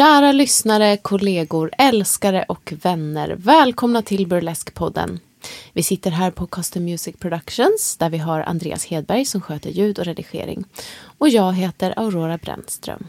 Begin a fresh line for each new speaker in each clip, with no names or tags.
Kära lyssnare, kollegor, älskare och vänner. Välkomna till Burlesque-podden. Vi sitter här på Custom Music Productions där vi har Andreas Hedberg som sköter ljud och redigering. Och jag heter Aurora Brännström.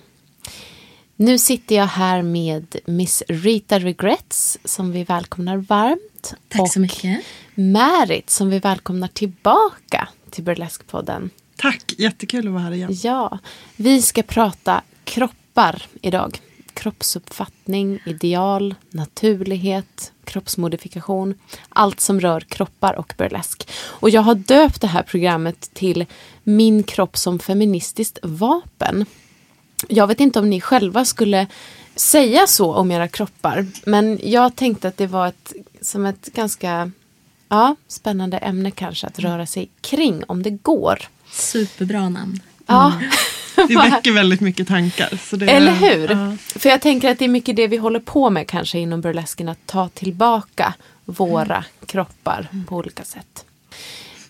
Nu sitter jag här med Miss Rita Regrets som vi välkomnar varmt.
Tack så mycket.
Och Märit som vi välkomnar tillbaka till Burlesque-podden.
Tack, jättekul att vara här igen.
Ja, vi ska prata kroppar idag kroppsuppfattning, ideal, naturlighet, kroppsmodifikation. Allt som rör kroppar och burlesk. Och jag har döpt det här programmet till Min kropp som feministiskt vapen. Jag vet inte om ni själva skulle säga så om era kroppar. Men jag tänkte att det var ett, som ett ganska ja, spännande ämne kanske att röra sig kring om det går.
Superbra namn.
Ja.
Mm. Det väcker väldigt mycket tankar. Så det,
Eller hur?
Ja.
För jag tänker att det är mycket det vi håller på med kanske inom burlesken. Att ta tillbaka våra mm. kroppar på olika sätt.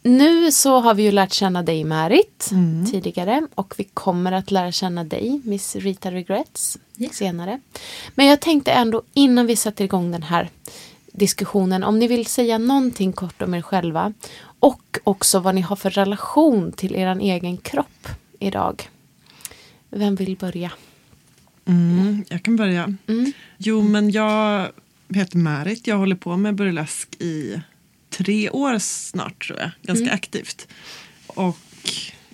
Nu så har vi ju lärt känna dig Märit mm. tidigare och vi kommer att lära känna dig Miss Rita Regrets yeah. senare. Men jag tänkte ändå innan vi sätter igång den här diskussionen om ni vill säga någonting kort om er själva och också vad ni har för relation till er egen kropp idag. Vem vill börja?
Mm, jag kan börja. Mm. Jo, men jag heter Märit. Jag håller på med burlesk i tre år snart tror jag. Ganska mm. aktivt. Och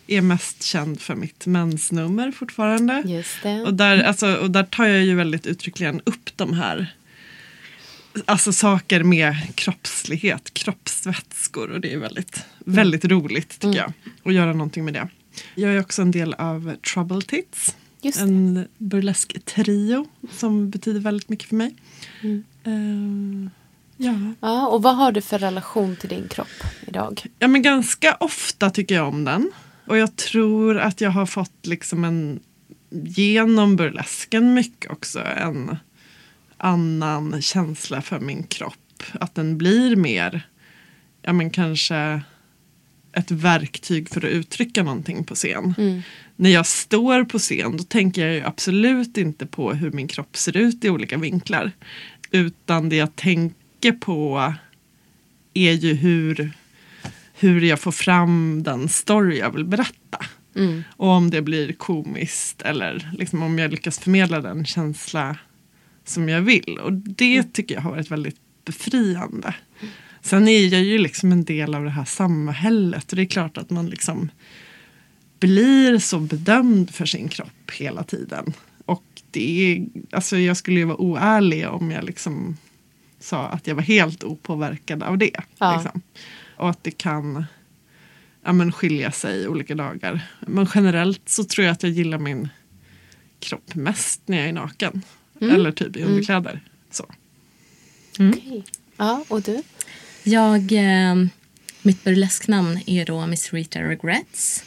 är mest känd för mitt mensnummer fortfarande.
Just det.
Och, där, alltså, och där tar jag ju väldigt uttryckligen upp de här Alltså saker med kroppslighet, kroppsvätskor och det är väldigt, mm. väldigt roligt tycker mm. jag. Att göra någonting med det. Jag är också en del av Trouble Tits. En burlesk trio som betyder väldigt mycket för mig. Mm. Uh,
ja. ja. Och vad har du för relation till din kropp idag?
Ja, men ganska ofta tycker jag om den. Och jag tror att jag har fått liksom en genom burlesken mycket också en annan känsla för min kropp. Att den blir mer, ja men kanske ett verktyg för att uttrycka någonting på scen. Mm. När jag står på scen då tänker jag absolut inte på hur min kropp ser ut i olika vinklar. Utan det jag tänker på är ju hur, hur jag får fram den story jag vill berätta. Mm. Och om det blir komiskt eller liksom om jag lyckas förmedla den känsla som jag vill. Och det mm. tycker jag har varit väldigt befriande. Sen är jag ju liksom en del av det här samhället och det är klart att man liksom blir så bedömd för sin kropp hela tiden. Och det är, alltså jag skulle ju vara oärlig om jag liksom sa att jag var helt opåverkad av det. Ja. Liksom. Och att det kan ja, men skilja sig olika dagar. Men generellt så tror jag att jag gillar min kropp mest när jag är naken. Mm. Eller typ i underkläder. Mm. Så.
Mm. Okay. Ja, och du?
Jag, eh, mitt burlesknamn är då Miss Rita Regrets.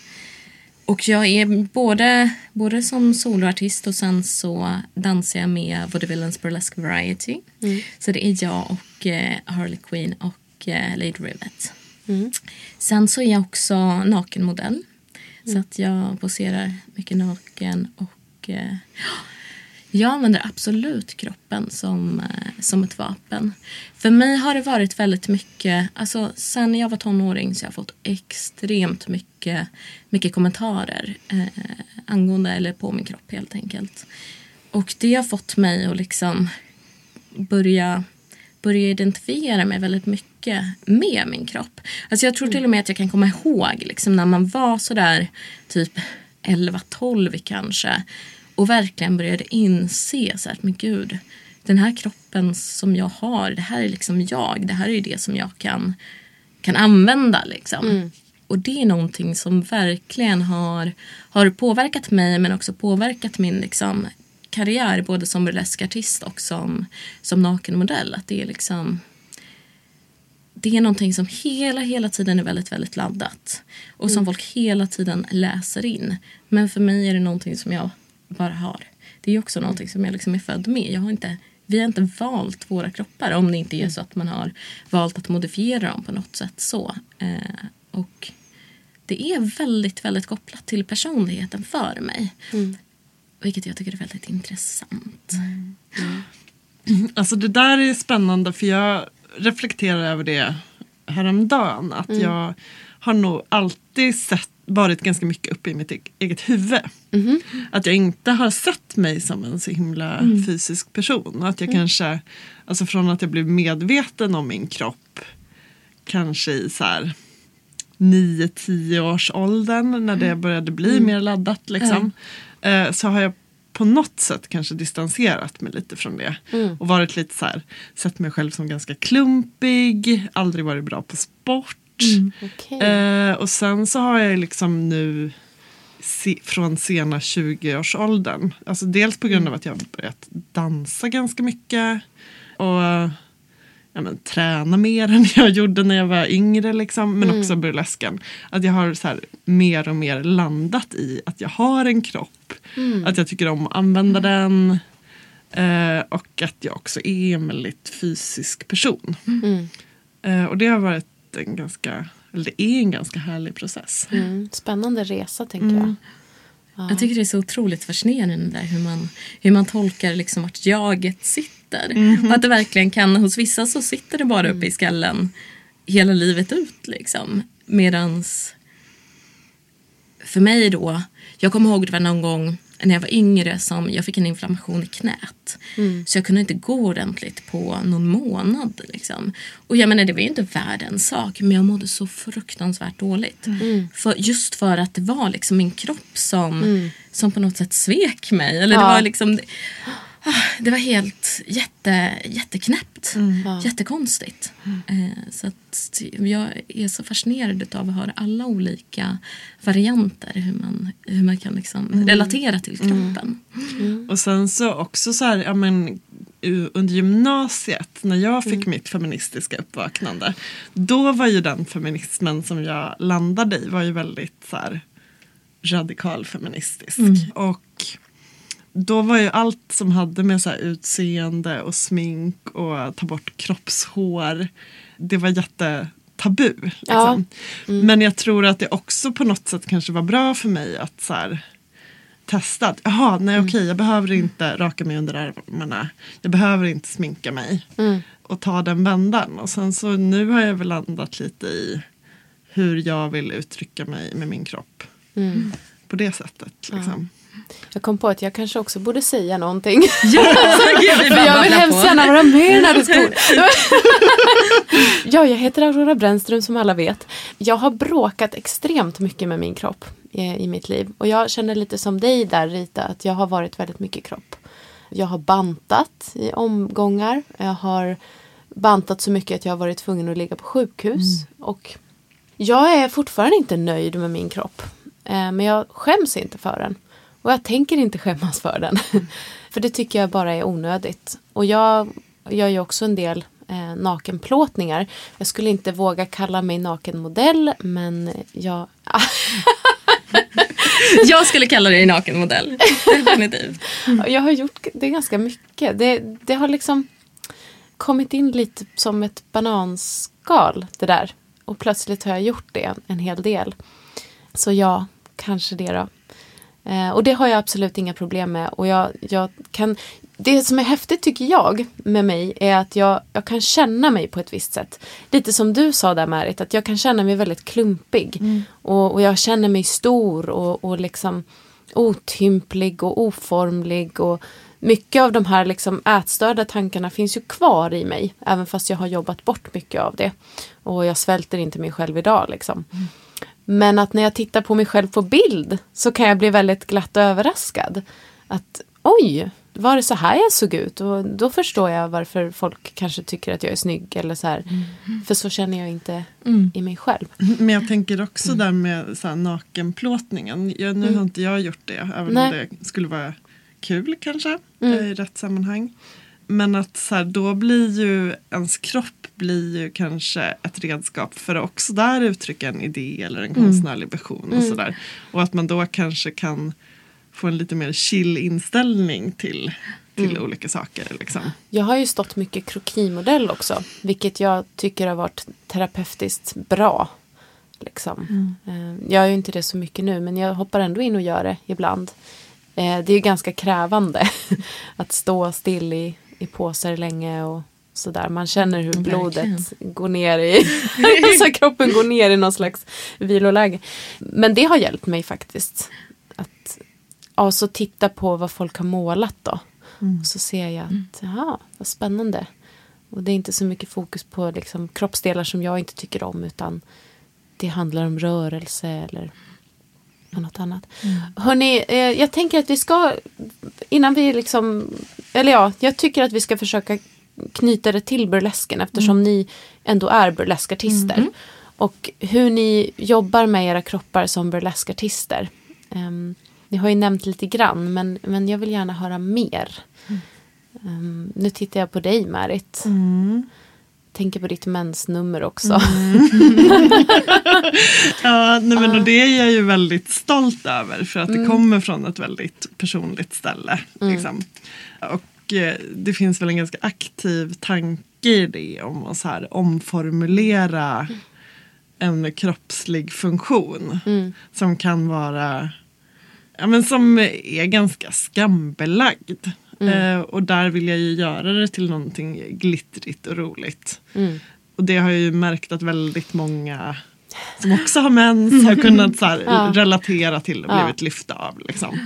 Och jag är både, både som soloartist och sen så dansar jag med Vaudevillens Burlesque Variety. Mm. Så det är jag och eh, Harley Quinn och eh, Lady Rivet. Mm. Sen så är jag också nakenmodell. Så att jag poserar mycket naken och eh, jag använder absolut kroppen som, eh, som ett vapen. För mig har det varit väldigt mycket, alltså sen jag var tonåring så har jag fått extremt mycket, mycket kommentarer eh, angående eller på min kropp helt enkelt. Och det har fått mig att liksom börja, börja identifiera mig väldigt mycket med min kropp. Alltså jag tror till och med att jag kan komma ihåg liksom när man var sådär typ 11-12 kanske och verkligen började inse så att men gud, den här kroppen som jag har, det här är liksom jag. Det här är det som jag kan, kan använda liksom. Mm. Och det är någonting som verkligen har, har påverkat mig men också påverkat min liksom, karriär både som burleskartist och som, som nakenmodell. Att det är liksom det är någonting som hela, hela tiden är väldigt, väldigt laddat. Och som mm. folk hela tiden läser in. Men för mig är det någonting som jag bara har. Det är också mm. någonting som jag liksom är född med. Jag har inte, vi har inte valt våra kroppar om det inte är mm. så att man har valt att modifiera dem på något sätt. så. Eh, Och det är väldigt, väldigt kopplat till personligheten för mig. Vilket jag tycker är väldigt intressant.
Alltså det där är spännande för jag reflekterar över det häromdagen. Att jag har nog alltid sett, varit ganska mycket uppe i mitt eget huvud. Att jag inte har sett mig som en så himla fysisk person. Att jag kanske, alltså från att jag blev medveten om min kropp kanske i så här 9-10 års åldern när det började bli mer laddat liksom. Eh, så har jag på något sätt kanske distanserat mig lite från det. Och varit lite så här, sett mig själv som ganska klumpig, aldrig varit bra på sport.
Okej.
Eh, och sen så har jag liksom nu se, från sena 20-årsåldern, alltså dels på grund av att jag har börjat dansa ganska mycket och ja, men, träna mer än jag gjorde när jag var yngre liksom, men också burlesken. Att jag har så här, mer och mer landat i att jag har en kropp, att jag tycker om att använda den eh, och att jag också är en väldigt fysisk person.
Mm.
Eh, och det har varit en ganska, eller det är en ganska härlig process.
Mm. Spännande resa tänker
Mm.
jag.
Jag tycker det är så otroligt fascinerande där hur man, hur man tolkar liksom att jaget sitter. Och att det verkligen kan, hos vissa så sitter det bara uppe i skallen hela livet ut liksom. Medans för mig då, jag kommer ihåg det var någon gång när jag var yngre som jag fick en inflammation i knät. Så jag kunde inte gå ordentligt på någon månad. Liksom. Och jag menar det var ju inte världens sak men jag mådde så fruktansvärt dåligt. För, just för att det var liksom min kropp som, som på något sätt svek mig. Eller det
Ja.
var liksom Ah, Det var helt jätte, jätteknäppt.
Ja.
Jättekonstigt. Eh, så att jag är så fascinerad av att höra alla olika varianter. Hur man, hur man kan liksom relatera till kroppen.
Och sen så också så här, ja men under gymnasiet när jag fick mitt feministiska uppvaknande. Då var ju den feminismen som jag landade i var ju väldigt så här radikal feministisk. Och då var ju allt som hade med så utseende och smink och ta bort kroppshår. Det var jättetabu.
Ja.
Liksom. Men jag tror att det också på något sätt kanske var bra för mig att så här, testa. att, Jaha, nej okej, jag behöver inte raka mig under armarna. Jag behöver inte sminka mig.
Mm.
Och ta den vändan. Och sen så nu har jag väl landat lite i hur jag vill uttrycka mig med min kropp.
Mm.
På det sättet. Liksom.
Jag kom på att jag kanske också borde säga någonting.
Ja, gud, vi
jag vill hemskt gärna vara med i den här diskussionen. ja, jag heter Aurora Brännström som alla vet. Jag har bråkat extremt mycket med min kropp i, i mitt liv. Och jag känner lite som dig där Rita, att jag har varit väldigt mycket kropp. Jag har bantat i omgångar. Jag har bantat så mycket att jag har varit tvungen att ligga på sjukhus. Och jag är fortfarande inte nöjd med min kropp. Eh, men jag skäms inte för den. Och jag tänker inte skämmas för den. för det tycker jag bara är onödigt. Och jag gör ju också en del eh, nakenplåtningar. Jag skulle inte våga kalla mig nakenmodell men jag...
Jag skulle kalla dig nakenmodell. Definitivt.
Jag har gjort det ganska mycket. Det, det har liksom kommit in lite som ett bananskal det där. Och plötsligt har jag gjort det en hel del. Så ja, kanske det då. Eh, och det har jag absolut inga problem med. Och jag, jag kan, det som är häftigt tycker jag med mig är att jag, jag kan känna mig på ett visst sätt. Lite som du sa där Märit, att jag kan känna mig väldigt klumpig. Och, och jag känner mig stor och, och liksom otymplig och oformlig. Och mycket av de här liksom ätstörda tankarna finns ju kvar i mig. Även fast jag har jobbat bort mycket av det. Och jag svälter inte mig själv idag liksom. Men att när jag tittar på mig själv på bild så kan jag bli väldigt glatt överraskad. Att oj, var det så här jag såg ut? Och då förstår jag varför folk kanske tycker att jag är snygg. Eller så här. För så känner jag inte i mig själv.
Men jag tänker också där med så här, nakenplåtningen. Jag, nu har inte jag gjort det, även
Nej.
om det skulle vara kul kanske eh, i rätt sammanhang. Men att så här, då blir ju ens kropp blir ju kanske ett redskap för att också där uttrycka en idé eller en konstnärlig vision. Och, sådär. och att man då kanske kan få en lite mer chill inställning till, till olika saker. Liksom.
Jag har ju stått mycket krokimodell också. Vilket jag tycker har varit terapeutiskt bra. Liksom. Eh, Jag gör ju inte det så mycket nu men jag hoppar ändå in och gör det ibland. Eh, Det är ju ganska krävande att stå still i, i påsar länge och sådär. Man känner hur blodet går ner i, så kroppen går ner i någon slags viloläge. Men det har hjälpt mig faktiskt. Att ja, så titta på vad folk har målat då. Och så ser jag att, jaha, vad spännande. Och det är inte så mycket fokus på liksom, kroppsdelar som jag inte tycker om utan det handlar om rörelse eller något annat. Hörni, eh, jag tänker att vi ska, innan vi liksom, eller ja, jag tycker att vi ska försöka knyta det till burlesken eftersom ni ändå är burleskartister. Och hur ni jobbar med era kroppar som burleskartister. Um, ni har ju nämnt lite grann men, men jag vill gärna höra mer. Ehm, nu tittar jag på dig Märit. Tänker på ditt mensnummer också.
Ja, nej, men och det är jag ju väldigt stolt över för att det kommer från ett väldigt personligt ställe. Liksom. Och eh, det finns väl en ganska aktiv tanke i det om att så här omformulera en kroppslig funktion som kan vara ja, men som är ganska skambelagd. Eh, och där vill jag ju göra det till någonting glittrigt och roligt.
Mm.
Och det har jag ju märkt att väldigt många som också har mens har kunnat så här,
Ja.
relatera till och
Ja.
blivit lyfta av. Liksom.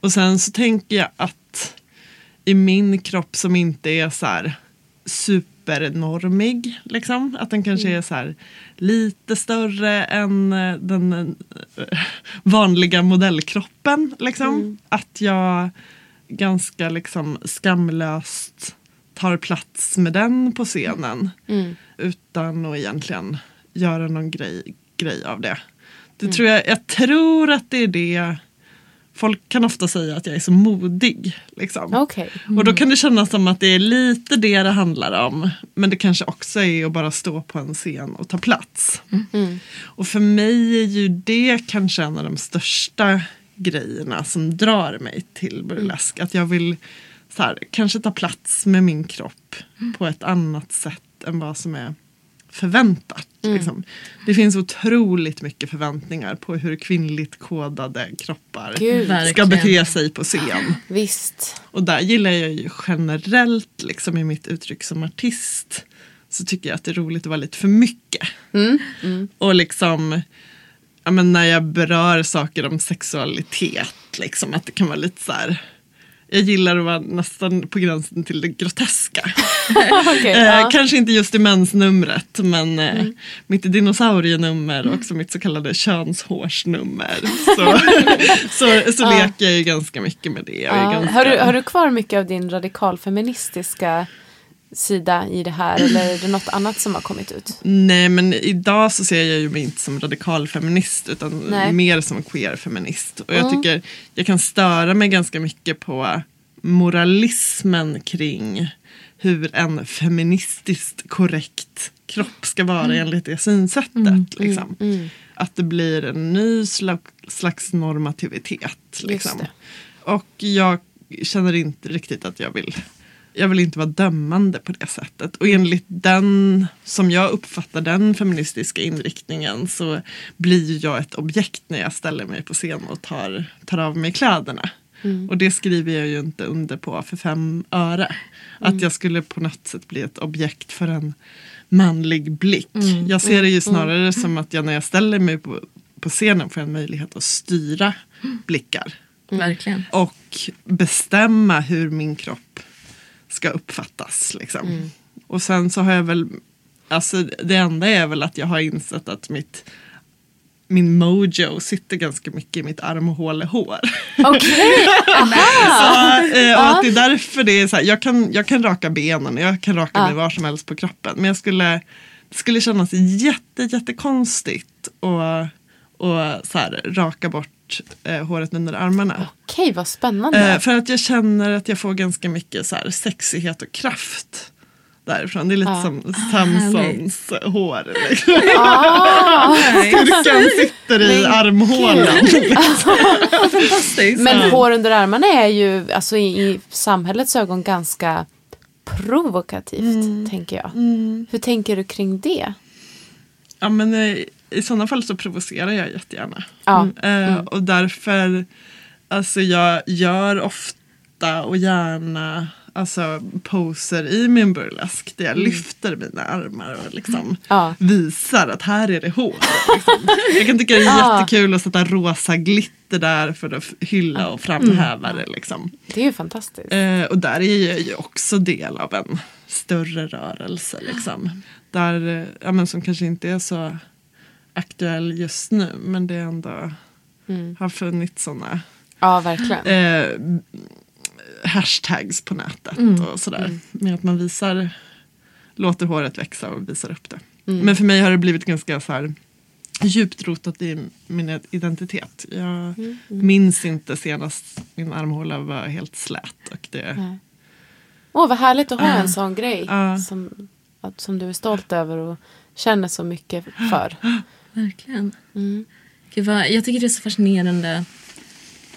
Och sen så tänker jag att i min kropp som inte är så här supernormig, liksom, att den kanske är så här lite större än eh, den eh, vanliga modellkroppen. Liksom. Att jag ganska liksom skamlöst tar plats med den på scenen
Mm.
utan att egentligen göra någon grej, grej av det. det tror jag, jag tror att det är det Folk kan ofta säga att jag är så modig. Liksom.
Okej.
Och då kan det kännas som att det är lite det det handlar om. Men det kanske också är att bara stå på en scen och ta plats.
Mm.
Och för mig är ju det kanske en av de största grejerna som drar mig till burlesk. Att jag vill så här, kanske ta plats med min kropp på ett annat sätt än vad som är förväntat. Liksom. Det finns otroligt mycket förväntningar på hur kvinnligt kodade kroppar
Gud.
ska
Verkligen.
bete sig på scen.
Visst.
Och där gillar jag ju generellt liksom i mitt uttryck som artist så tycker jag att det är roligt att vara lite för mycket.
Mm. Mm.
Och liksom ja, men när jag berör saker om sexualitet, liksom att det kan vara lite så här jag gillar att vara nästan på gränsen till det groteska.
Okej,
Eh,
ja.
Kanske inte just i mensnumret men eh, mitt dinosaurienummer och också mitt så kallade könshårsnummer. Så, så, så
Ja.
leker jag ju ganska mycket med det.
Ja.
ganska...
Har, du, har du kvar mycket av din radikalfeministiska sida i det här eller är det något annat som har kommit ut?
Nej men idag så ser jag ju mig inte som radikal feminist utan
Nej.
mer som queer feminist. Och jag
Mm.
tycker jag kan störa mig ganska mycket på moralismen kring hur en feministiskt korrekt kropp ska vara enligt det synsättet. liksom.
Mm.
Att det blir en ny slags, slags normativitet. Liksom. Och jag känner inte riktigt att jag vill jag vill inte vara dömande på det sättet. Och enligt den, som jag uppfattar den feministiska inriktningen så blir jag ett objekt när jag ställer mig på scen och tar, tar av mig kläderna. Och det skriver jag ju inte under på för fem öre. Att jag skulle på något sätt bli ett objekt för en manlig blick. Jag ser det ju snarare som att jag när jag ställer mig på, på scenen får en möjlighet att styra blickar
Verkligen.
och bestämma hur min kropp ska uppfattas. Liksom.
Mm.
Och sen så har jag väl, alltså det enda är väl att jag har insett att mitt min mojo sitter ganska mycket i mitt armhålehår.
Okej,
Ja, eh, och att det är därför det är så här, jag kan, jag kan raka benen, jag kan raka
Ja.
mig var som helst på kroppen. Men jag skulle, det skulle kännas jätte, jättekonstigt att och så här, raka bort eh, håret under armarna.
okej vad spännande.
Eh, för att jag känner att jag får ganska mycket så här, sexighet och kraft därifrån. Det är lite
Ja.
som Samsons hår. Liksom.
ah,
Styrkan sitter i
Men
armhålan.
Fantastiskt.
men hår under armarna är ju alltså, i, i samhällets ögon ganska provokativt, tänker jag. Hur tänker du kring det?
Ja, men, eh, i sådana fall så provocerar jag jättegärna.
Ja.
Eh, och därför, alltså jag gör ofta och gärna alltså, poser i min burlesk där jag lyfter mina armar och liksom
Ja.
visar att här är det hår. Liksom. Jag kan tycka det är
Ja.
jättekul att sätta rosa glitter där för att hylla och framhäva det. Liksom.
Det är ju fantastiskt.
Eh, och där är jag ju också del av en större rörelse. Liksom. Där, eh, ja, men som kanske inte är så aktuell just nu men det ändå
Mm.
har funnits sådana
Ja, verkligen.
eh, hashtags på nätet och sådär. Med att man visar, låter håret växa och visar upp det. Men för mig har det blivit ganska så här djupt rotat i min identitet. Jag minns inte senast min armhåla var helt slät. Och det.
Åh, vad härligt att ha
Ja.
en sån grej
Ja.
som, som du är stolt över och känner så mycket för.
Verkligen.
Mm.
Gud, vad, jag tycker det är så fascinerande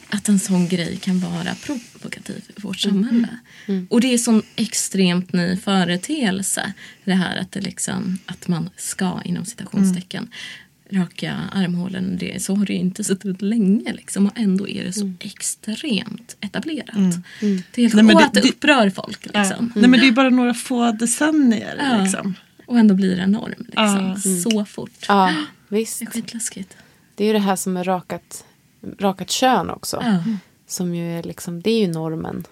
att en sån grej kan vara provokativ i vårt samhälle. Och det är en sån extremt ny företeelse. Det här att, det liksom, att man ska, inom citationstecken, raka armhålen. Det, så har det ju inte sett ut länge. Liksom, och ändå är det så extremt etablerat. Det är helt
Nej, men
och
det-
att det
det-
upprör folk.
ja.
Liksom.
Nej men det är bara några få decennier.
Ja.
Liksom.
Och ändå blir det en norm. Liksom.
Ja.
Så fort.
Ja, visst.
Det är skitläskigt.
Det är ju det här som är rakat, rakat kön också.
Ja.
Som ju är liksom, det är ju normen.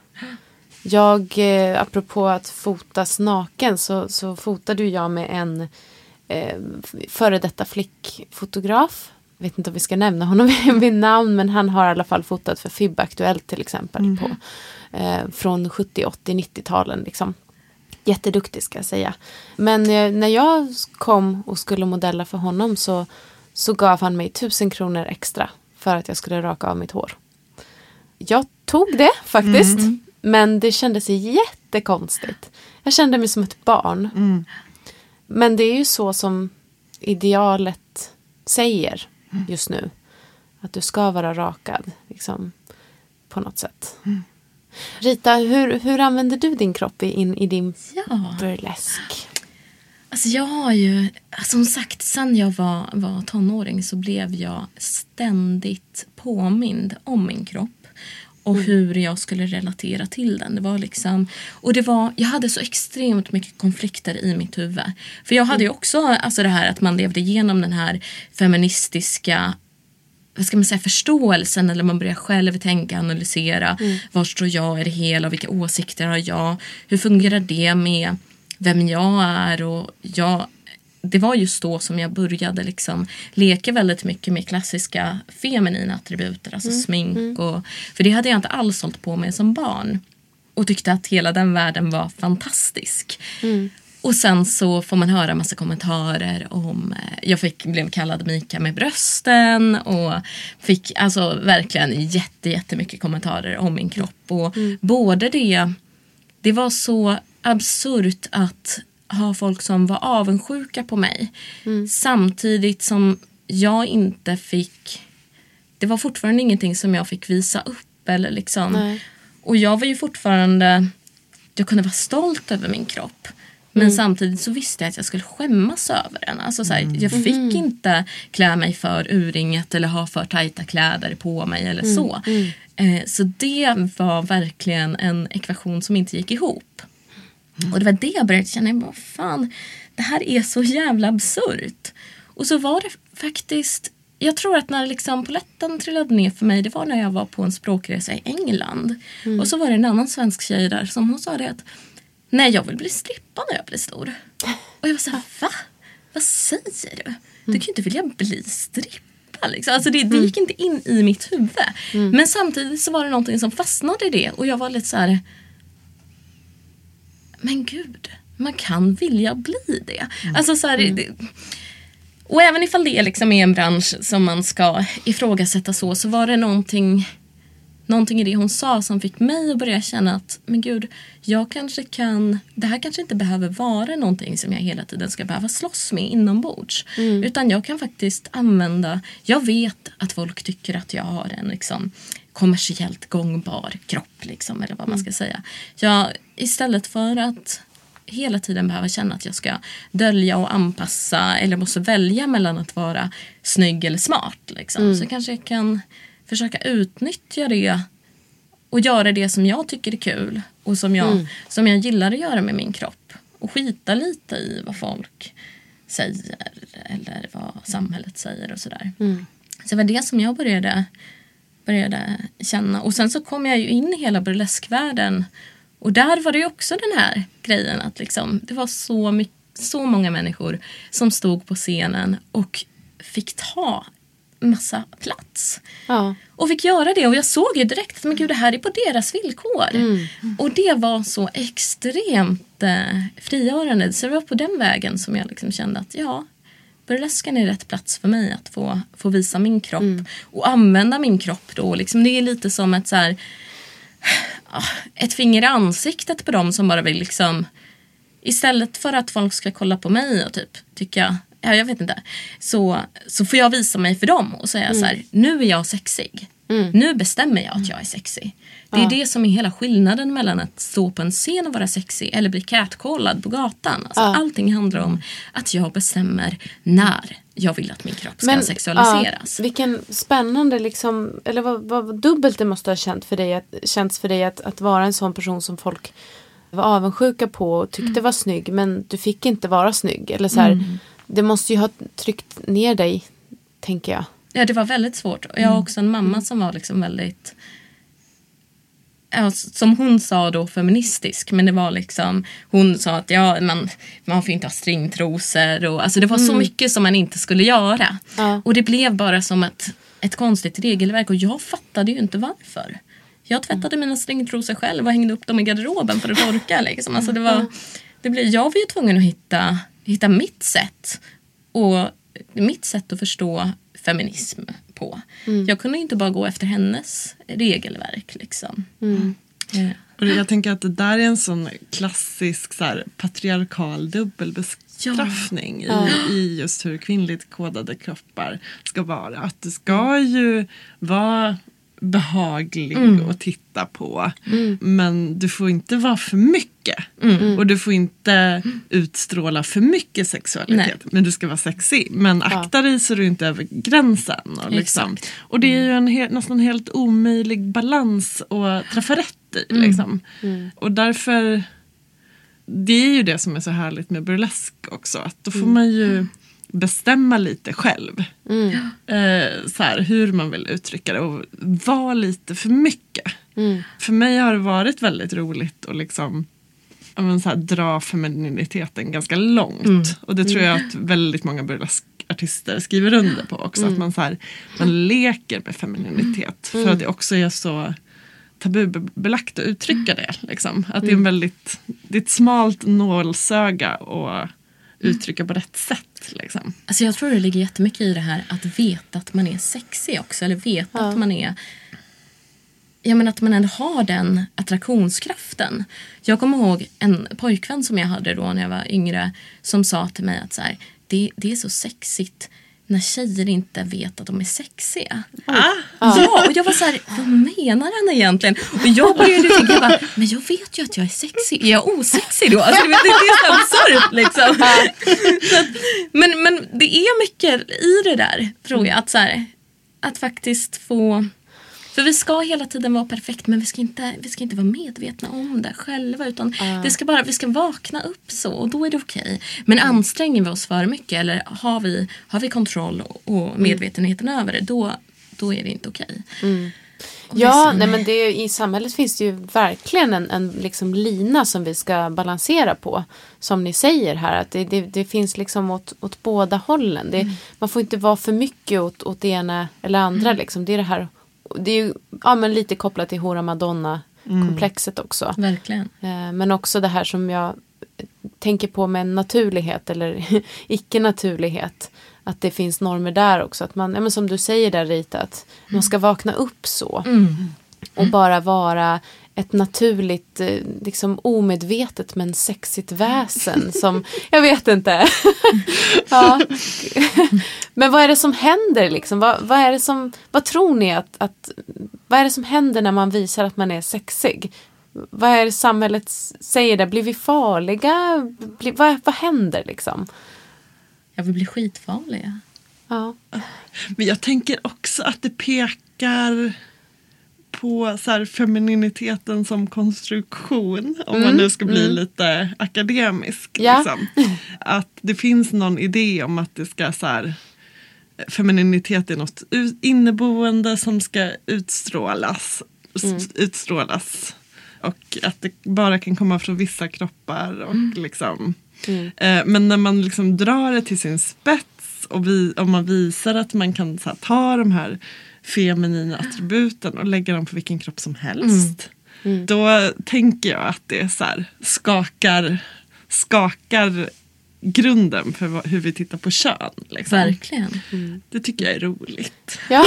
Jag, eh, apropå att fotas naken, så, så fotade jag med en eh, före detta flickfotograf. Jag vet inte om vi ska nämna honom vid namn, men han har i alla fall fotat för FIB Aktuellt till exempel. På, eh, från 70, 80, 90-talen liksom. Jätteduktig ska jag säga. Men eh, när jag kom och skulle modella för honom så, så gav han mig tusen kronor extra för att jag skulle raka av mitt hår. Jag tog det faktiskt. Men det kändes jättekonstigt. Jag kände mig som ett barn.
Mm.
Men det är ju så som idealet säger just nu. Att du ska vara rakad. Liksom, på något sätt. Rita, hur, hur använder du din kropp i, in, i din
Ja.
burlesk?
Alltså jag har ju, som sagt, sen jag var, var tonåring så blev jag ständigt påmind om min kropp och hur jag skulle relatera till den. Det var liksom, och det var, jag hade så extremt mycket konflikter i mitt huvud. För jag hade ju också alltså det här att man levde igenom den här feministiska vad ska man säga, förståelsen eller man börjar själv tänka, analysera. Var står jag i det hela? Vilka åsikter har jag? Hur fungerar det med vem jag är? Och jag, det var just då som jag började liksom leka väldigt mycket med klassiska feminina attributer, alltså smink. Och, för det hade jag inte alls hållit på med som barn. Och tyckte att hela den världen var fantastisk. Och sen så får man höra massa kommentarer om... eh, Jag fick, blev kallad Mika med brösten och fick alltså verkligen jätte, jättemycket kommentarer om min kropp. Och både det... Det var så absurt att ha folk som var avundsjuka på mig samtidigt som jag inte fick... Det var fortfarande ingenting som jag fick visa upp. Eller liksom.
Nej.
Och jag var ju fortfarande... Jag kunde vara stolt över min kropp. Men samtidigt så visste jag att jag skulle skämmas över den. Alltså så här, Jag fick inte klä mig för urringat eller ha för tajta kläder på mig eller så. Eh, så det var verkligen en ekvation som inte gick ihop. Och det var det jag började känna, vad fan, det här är så jävla absurt. Och så var det faktiskt, jag tror att när liksom poletten trillade ner för mig, det var när jag var på en språkresa i England. Och så var det en annan svensk tjej där som hon sa det att nej jag vill bli strippa när jag blir stor. Och jag var så här, va? Vad säger du? Du kan ju inte vilja bli strippa. Liksom. Alltså det, det gick inte in i mitt huvud. Men samtidigt så var det någonting som fastnade i det och jag var lite så här men gud, man kan vilja bli det. Alltså så här, det och även ifall det liksom är en bransch som man ska ifrågasätta så, så var det någonting, någonting i det hon sa som fick mig att börja känna att, men gud, jag kanske kan, det här kanske inte behöver vara någonting som jag hela tiden ska behöva slåss med inombords. Utan jag kan faktiskt använda, jag vet att folk tycker att jag har en liksom kommersiellt gångbar kropp, liksom, eller vad man ska säga. Jag, istället för att hela tiden behöva känna att jag ska dölja och anpassa eller måste välja mellan att vara snygg eller smart. Liksom. Så kanske jag kan försöka utnyttja det och göra det som jag tycker är kul och som jag, som jag gillar att göra med min kropp. Och skita lite i vad folk säger eller vad samhället säger och sådär. Så det var det som jag började, började känna. Och sen så kom jag ju in i hela burleskvärlden och där var det ju också den här grejen att liksom, det var så, mycket, så många människor som stod på scenen och fick ta massa plats.
Ja.
Och fick göra det och jag såg ju direkt att men gud, det här är på deras villkor. Och det var så extremt eh, frigörande. Så det var på den vägen som jag liksom kände att ja, burlesken är rätt plats för mig att få, få visa min kropp. Och använda min kropp då. Liksom, det är lite som ett så här, ah, ett finger i ansiktet på dem som bara vill liksom Istället för att folk ska kolla på mig och typ tycka, ja jag vet inte. Så, så får jag visa mig för dem och säga så här, nu är jag sexig. Nu bestämmer jag att jag är sexig. Det är
Ja.
det som är hela skillnaden mellan att stå på en scen och vara sexig eller bli catcallad på gatan. Alltså,
Ja.
Allting handlar om att jag bestämmer när jag vill att min kropp ska sexualiseras.
Ja, vilken spännande, liksom, eller vad, vad dubbelt det måste ha känt för dig, att, känts för dig att, att vara en sån person som folk var avundsjuka på och tyckte
Mm.
var snygg men du fick inte vara snygg. Eller så här, Det måste ju ha tryckt ner dig, tänker jag.
Ja, det var väldigt svårt. Och jag har också en mamma som var liksom väldigt som hon sa då feministisk men det var liksom hon sa att ja, man, man får inte ha stringtrosor och alltså det var så mycket som man inte skulle göra.
Ja.
Och det blev bara som ett, ett konstigt regelverk och jag fattade ju inte varför. Jag tvättade mina stringtrosor själv och hängde upp dem i garderoben för att torka. Liksom. Alltså det var, det blev, jag var ju tvungen att hitta, hitta mitt sätt och mitt sätt att förstå feminism på. Jag kunde inte bara gå efter hennes regelverk. Liksom. Eh,
Och jag tänker att det där är en sån klassisk så här, patriarkal dubbelbestraffning
Ja.
i, i just hur kvinnligt kodade kroppar ska vara. Att det ska ju vara behaglig att titta på men du får inte vara för mycket. Och du får inte utstråla för mycket sexualitet. Men du ska vara sexig. Men akta dig så du inte över gränsen. Och, liksom. Och det är ju en he- nästan helt omöjlig balans att träffa rätt i. Liksom. Och därför det är ju det som är så härligt med burlesk också. Att då får man ju bestämma lite själv. Eh, så här, hur man vill uttrycka det och vara lite för mycket. För mig har det varit väldigt roligt att liksom men så här, dra femininiteten ganska långt. Och det tror jag att väldigt många burleskartister skriver under på också. Att man, så här, man leker med femininitet. För att det också är så tabubelagt att uttrycka det. Liksom. Att det är en väldigt, det är ett smalt nålsöga att uttrycka på rätt sätt. Liksom.
Alltså jag tror det ligger jättemycket i det här att veta att man är sexig också. Eller veta
Ja.
att man är... Ja men att man ändå har den attraktionskraften. Jag kommer ihåg en pojkvän som jag hade då när jag var yngre. Som sa till mig att så här, det, det är så sexigt när tjejer inte vet att de är sexiga. Ja, och jag var så här, vad menar han egentligen? Och jag började tänka, jag bara, men jag vet ju att jag är sexig. Är jag osexig då? Alltså, du vet, det är så absurt liksom. Så att, men, men det är mycket i det där, tror jag. Att, så här, att faktiskt få... För vi ska hela tiden vara perfekt men vi ska inte, vi ska inte vara medvetna om det själva. Utan det ska bara, vi ska vakna upp så och då är det okej. Men anstränger vi oss för mycket eller har vi, har vi kontroll och medvetenheten över det då, då är det inte okej. Och
Ja,
liksom-
nej, men det, i samhället finns det ju verkligen en, en liksom lina som vi ska balansera på. Som ni säger här, att det, det, det finns liksom åt, åt båda hållen. Det, Man får inte vara för mycket åt, åt det ena eller andra. Liksom. Det är det här, det är ju ja, men lite kopplat till Hora Madonna-komplexet också.
Verkligen.
Eh, Men också det här som jag tänker på med naturlighet eller icke-naturlighet. Att det finns normer där också. Att man, ja, men som du säger där Rita, att man ska vakna upp så. Och bara vara ett naturligt, eh, liksom omedvetet men sexigt väsen. som, jag vet inte. ja. Men vad är det som händer liksom? Vad, vad, är det som, vad tror ni att, att, vad är det som händer när man visar att man är sexig? vad är det samhället säger där? Blir vi farliga? Blir, vad, vad händer liksom?
Ja, vi blir skitfarliga.
Ja.
Men jag tänker också att det pekar på så här, femininiteten som konstruktion. Om man nu ska bli lite akademisk.
Ja.
Liksom. Att det finns någon idé om att det ska så här, femininitet är något inneboende som ska utstrålas. s- utstrålas. Och att det bara kan komma från vissa kroppar. Och liksom, eh, men när man liksom drar det till sin spets och vi, om man visar att man kan så här, ta de här feminina attributen och lägga dem på vilken kropp som helst. Då tänker jag att det så här, skakar, skakar grunden för vad, hur vi tittar på kön. Liksom.
Verkligen.
Det tycker jag är roligt.
Ja.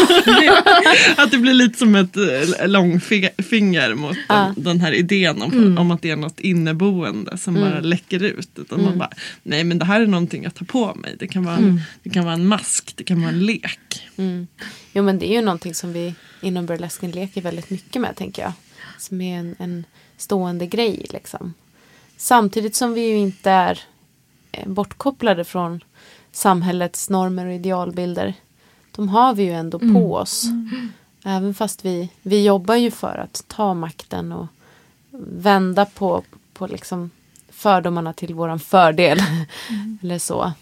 Att det blir lite som ett eh, långfinger mot
Ja.
den, den här idén om, om att det är något inneboende som bara läcker ut. Utan man bara, nej men det här är någonting jag tar på mig. Det kan vara en, det kan vara en mask, det kan vara en lek.
Mm. Jo men det är ju någonting som vi inom burlesken leker väldigt mycket med tänker jag. Som är en, en stående grej liksom. Samtidigt som vi ju inte är bortkopplade från samhällets normer och idealbilder. De har vi ju ändå på oss. Även fast vi, vi jobbar ju för att ta makten och vända på, på liksom fördomarna till våran fördel. Eller så.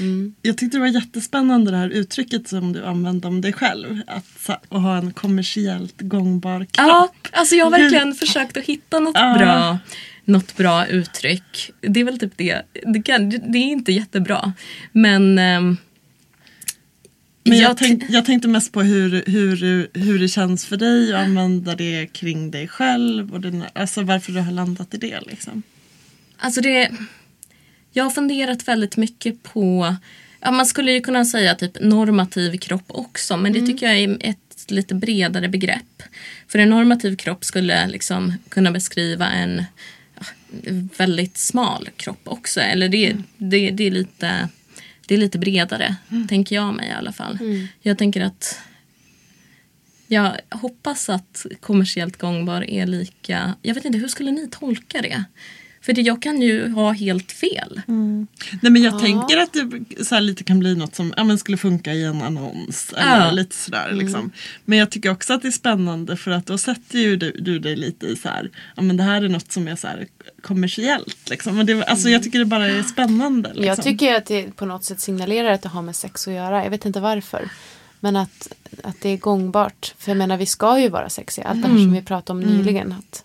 Mm.
Jag tyckte det var jättespännande det här uttrycket som du använde om dig själv. Att, att ha en kommersiellt gångbar kropp.
Ja, alltså jag har verkligen försökt att hitta något
Ja.
bra något bra uttryck. Det är väl typ det. Det, kan, det är inte jättebra. Men... ehm,
Men jag, tänk, jag tänkte mest på hur, hur, hur det känns för dig att använda det kring dig själv. Och dina, alltså varför du har landat i det. Liksom.
Alltså det... Jag har funderat väldigt mycket på... Ja, man skulle ju kunna säga typ normativ kropp också men det tycker jag är ett lite bredare begrepp. För en normativ kropp skulle liksom kunna beskriva en väldigt smal kropp också. Eller det, det, det, är, lite, det är lite bredare, tänker jag mig i alla fall. Jag tänker att jag hoppas att kommersiellt gångbar är lika... Jag vet inte, hur skulle ni tolka det? För det, jag kan ju ha helt fel.
Nej, men jag tänker att det så här, lite kan bli något som ja, men skulle funka i en annons. Eller
Ja.
lite sådär, liksom. Men jag tycker också att det är spännande för att då sätter ju du, du dig lite i så här, ja, men det här är något som är så här, kommersiellt. Liksom. Men det, alltså, Jag tycker det bara är spännande. Liksom.
Jag tycker att det på något sätt signalerar att det har med sex att göra. Jag vet inte varför. Men att, att det är gångbart. För jag menar vi ska ju vara sexiga. Allt det här som vi pratade om nyligen. Att,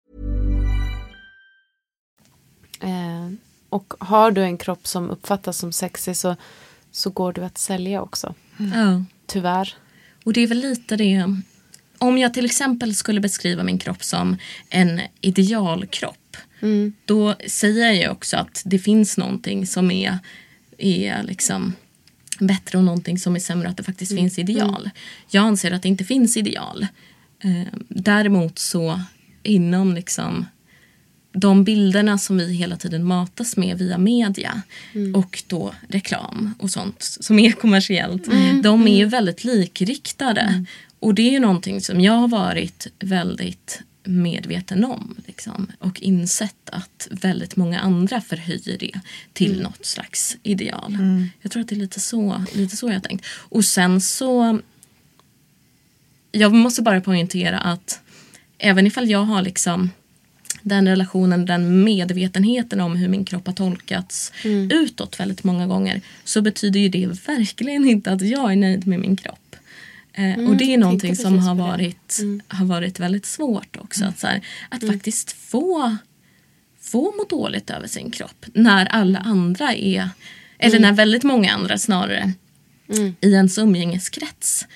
Eh, och har du en kropp som uppfattas som sexig så, så går du att sälja också.
Ja.
Tyvärr.
Och det är väl lite det. Om jag till exempel skulle beskriva min kropp som en idealkropp. Då säger jag ju också att det finns någonting som är, är liksom bättre och någonting som är sämre. Att det faktiskt finns ideal. Jag anser att det inte finns ideal. Eh, däremot så inom liksom de bilderna som vi hela tiden matas med via media och då reklam och sånt som är kommersiellt. De är ju väldigt likriktade. Och det är ju någonting som jag har varit väldigt medveten om. Liksom, och insett att väldigt många andra förhöjer det till något slags ideal. Jag tror att det är lite så, lite så jag har tänkt. Och sen så jag måste bara poängtera att även ifall jag har liksom den relationen, den medvetenheten om hur min kropp har tolkats utåt väldigt många gånger så betyder ju det verkligen inte att jag är nöjd med min kropp. Eh, och det är någonting som har varit, har varit väldigt svårt också. Att, så här, att faktiskt få, få må dåligt över sin kropp när alla andra är, eller när väldigt många andra snarare i ens umgängeskrets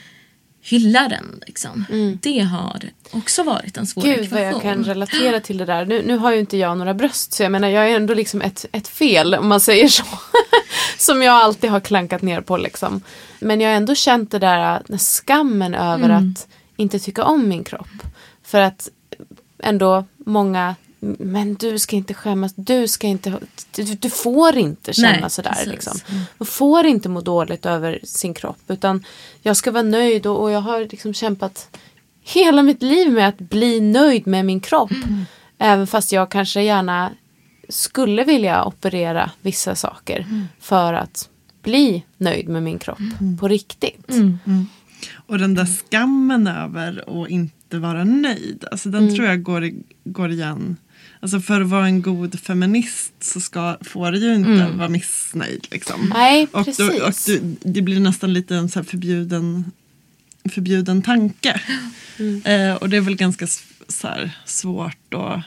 hyllar den. Liksom. Det har också varit en svår
Gud vad
ekvation.
jag kan relatera till det där. Nu, nu har ju inte jag några bröst så jag menar jag är ändå liksom ett, ett fel om man säger så. Som jag alltid har klankat ner på liksom. Men jag har ändå känt det där den skammen över att inte tycka om min kropp. För att ändå många men du ska inte skämmas, du ska inte, du, du får inte känna
Nej,
sådär.
precis.
Liksom. Man får inte må dåligt över sin kropp utan jag ska vara nöjd och, och jag har liksom kämpat hela mitt liv med att bli nöjd med min kropp. Även fast jag kanske gärna skulle vilja operera vissa saker för att bli nöjd med min kropp på riktigt.
Och den där skammen över att inte vara nöjd. Alltså den
Mm.
tror jag går, går igen. Alltså för att vara en god feminist så ska, får du ju inte vara missnöjd. Liksom.
Mm. Nej,
och
precis.
då, och du, det blir nästan lite en så förbjuden, förbjuden tanke.
Mm.
Eh, och det är väl ganska så här, svårt att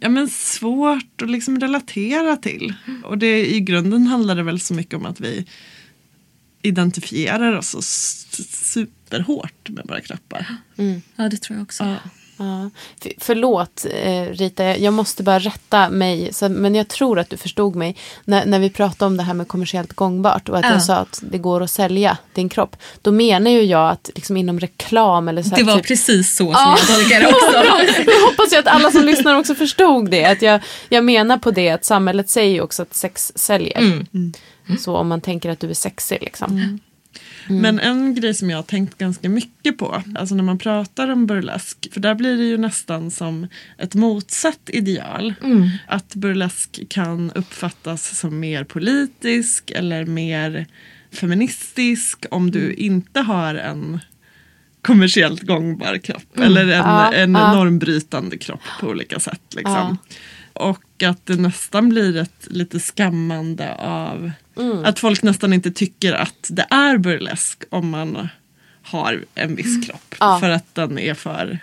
Ja men svårt att liksom relatera till. Och det, i grunden handlar det väl så mycket om att vi identifierar oss så superhårt med våra kroppar.
Ja, det tror jag också.
Ja. För, förlåt eh, Rita, jag- jag måste bara rätta mig. Men jag tror att du förstod mig. När, när vi pratade om det här med kommersiellt gångbart och att
Ja.
jag sa att det går att sälja din kropp. Då menar ju jag att liksom inom reklam eller så här,
Det var
typ,
precis så som
Ja.
jag tolkar det också.
jag hoppas ju att alla som lyssnar också förstod det. Att jag, jag menar på det att samhället säger ju också att sex säljer.
Mm.
Så om man tänker att du är sexig liksom.
Men en grej som jag har tänkt ganska mycket på, alltså när man pratar om burlesk, för där blir det ju nästan som ett motsatt ideal. Att burlesk kan uppfattas som mer politisk eller mer feministisk om du inte har en kommersiellt gångbar kropp eller en,
Ja,
en
ja.
normbrytande kropp på olika sätt. Liksom. Och att det nästan blir ett lite skammande av att folk nästan inte tycker att det är burlesk om man har en viss kropp.
Ja.
För att den är för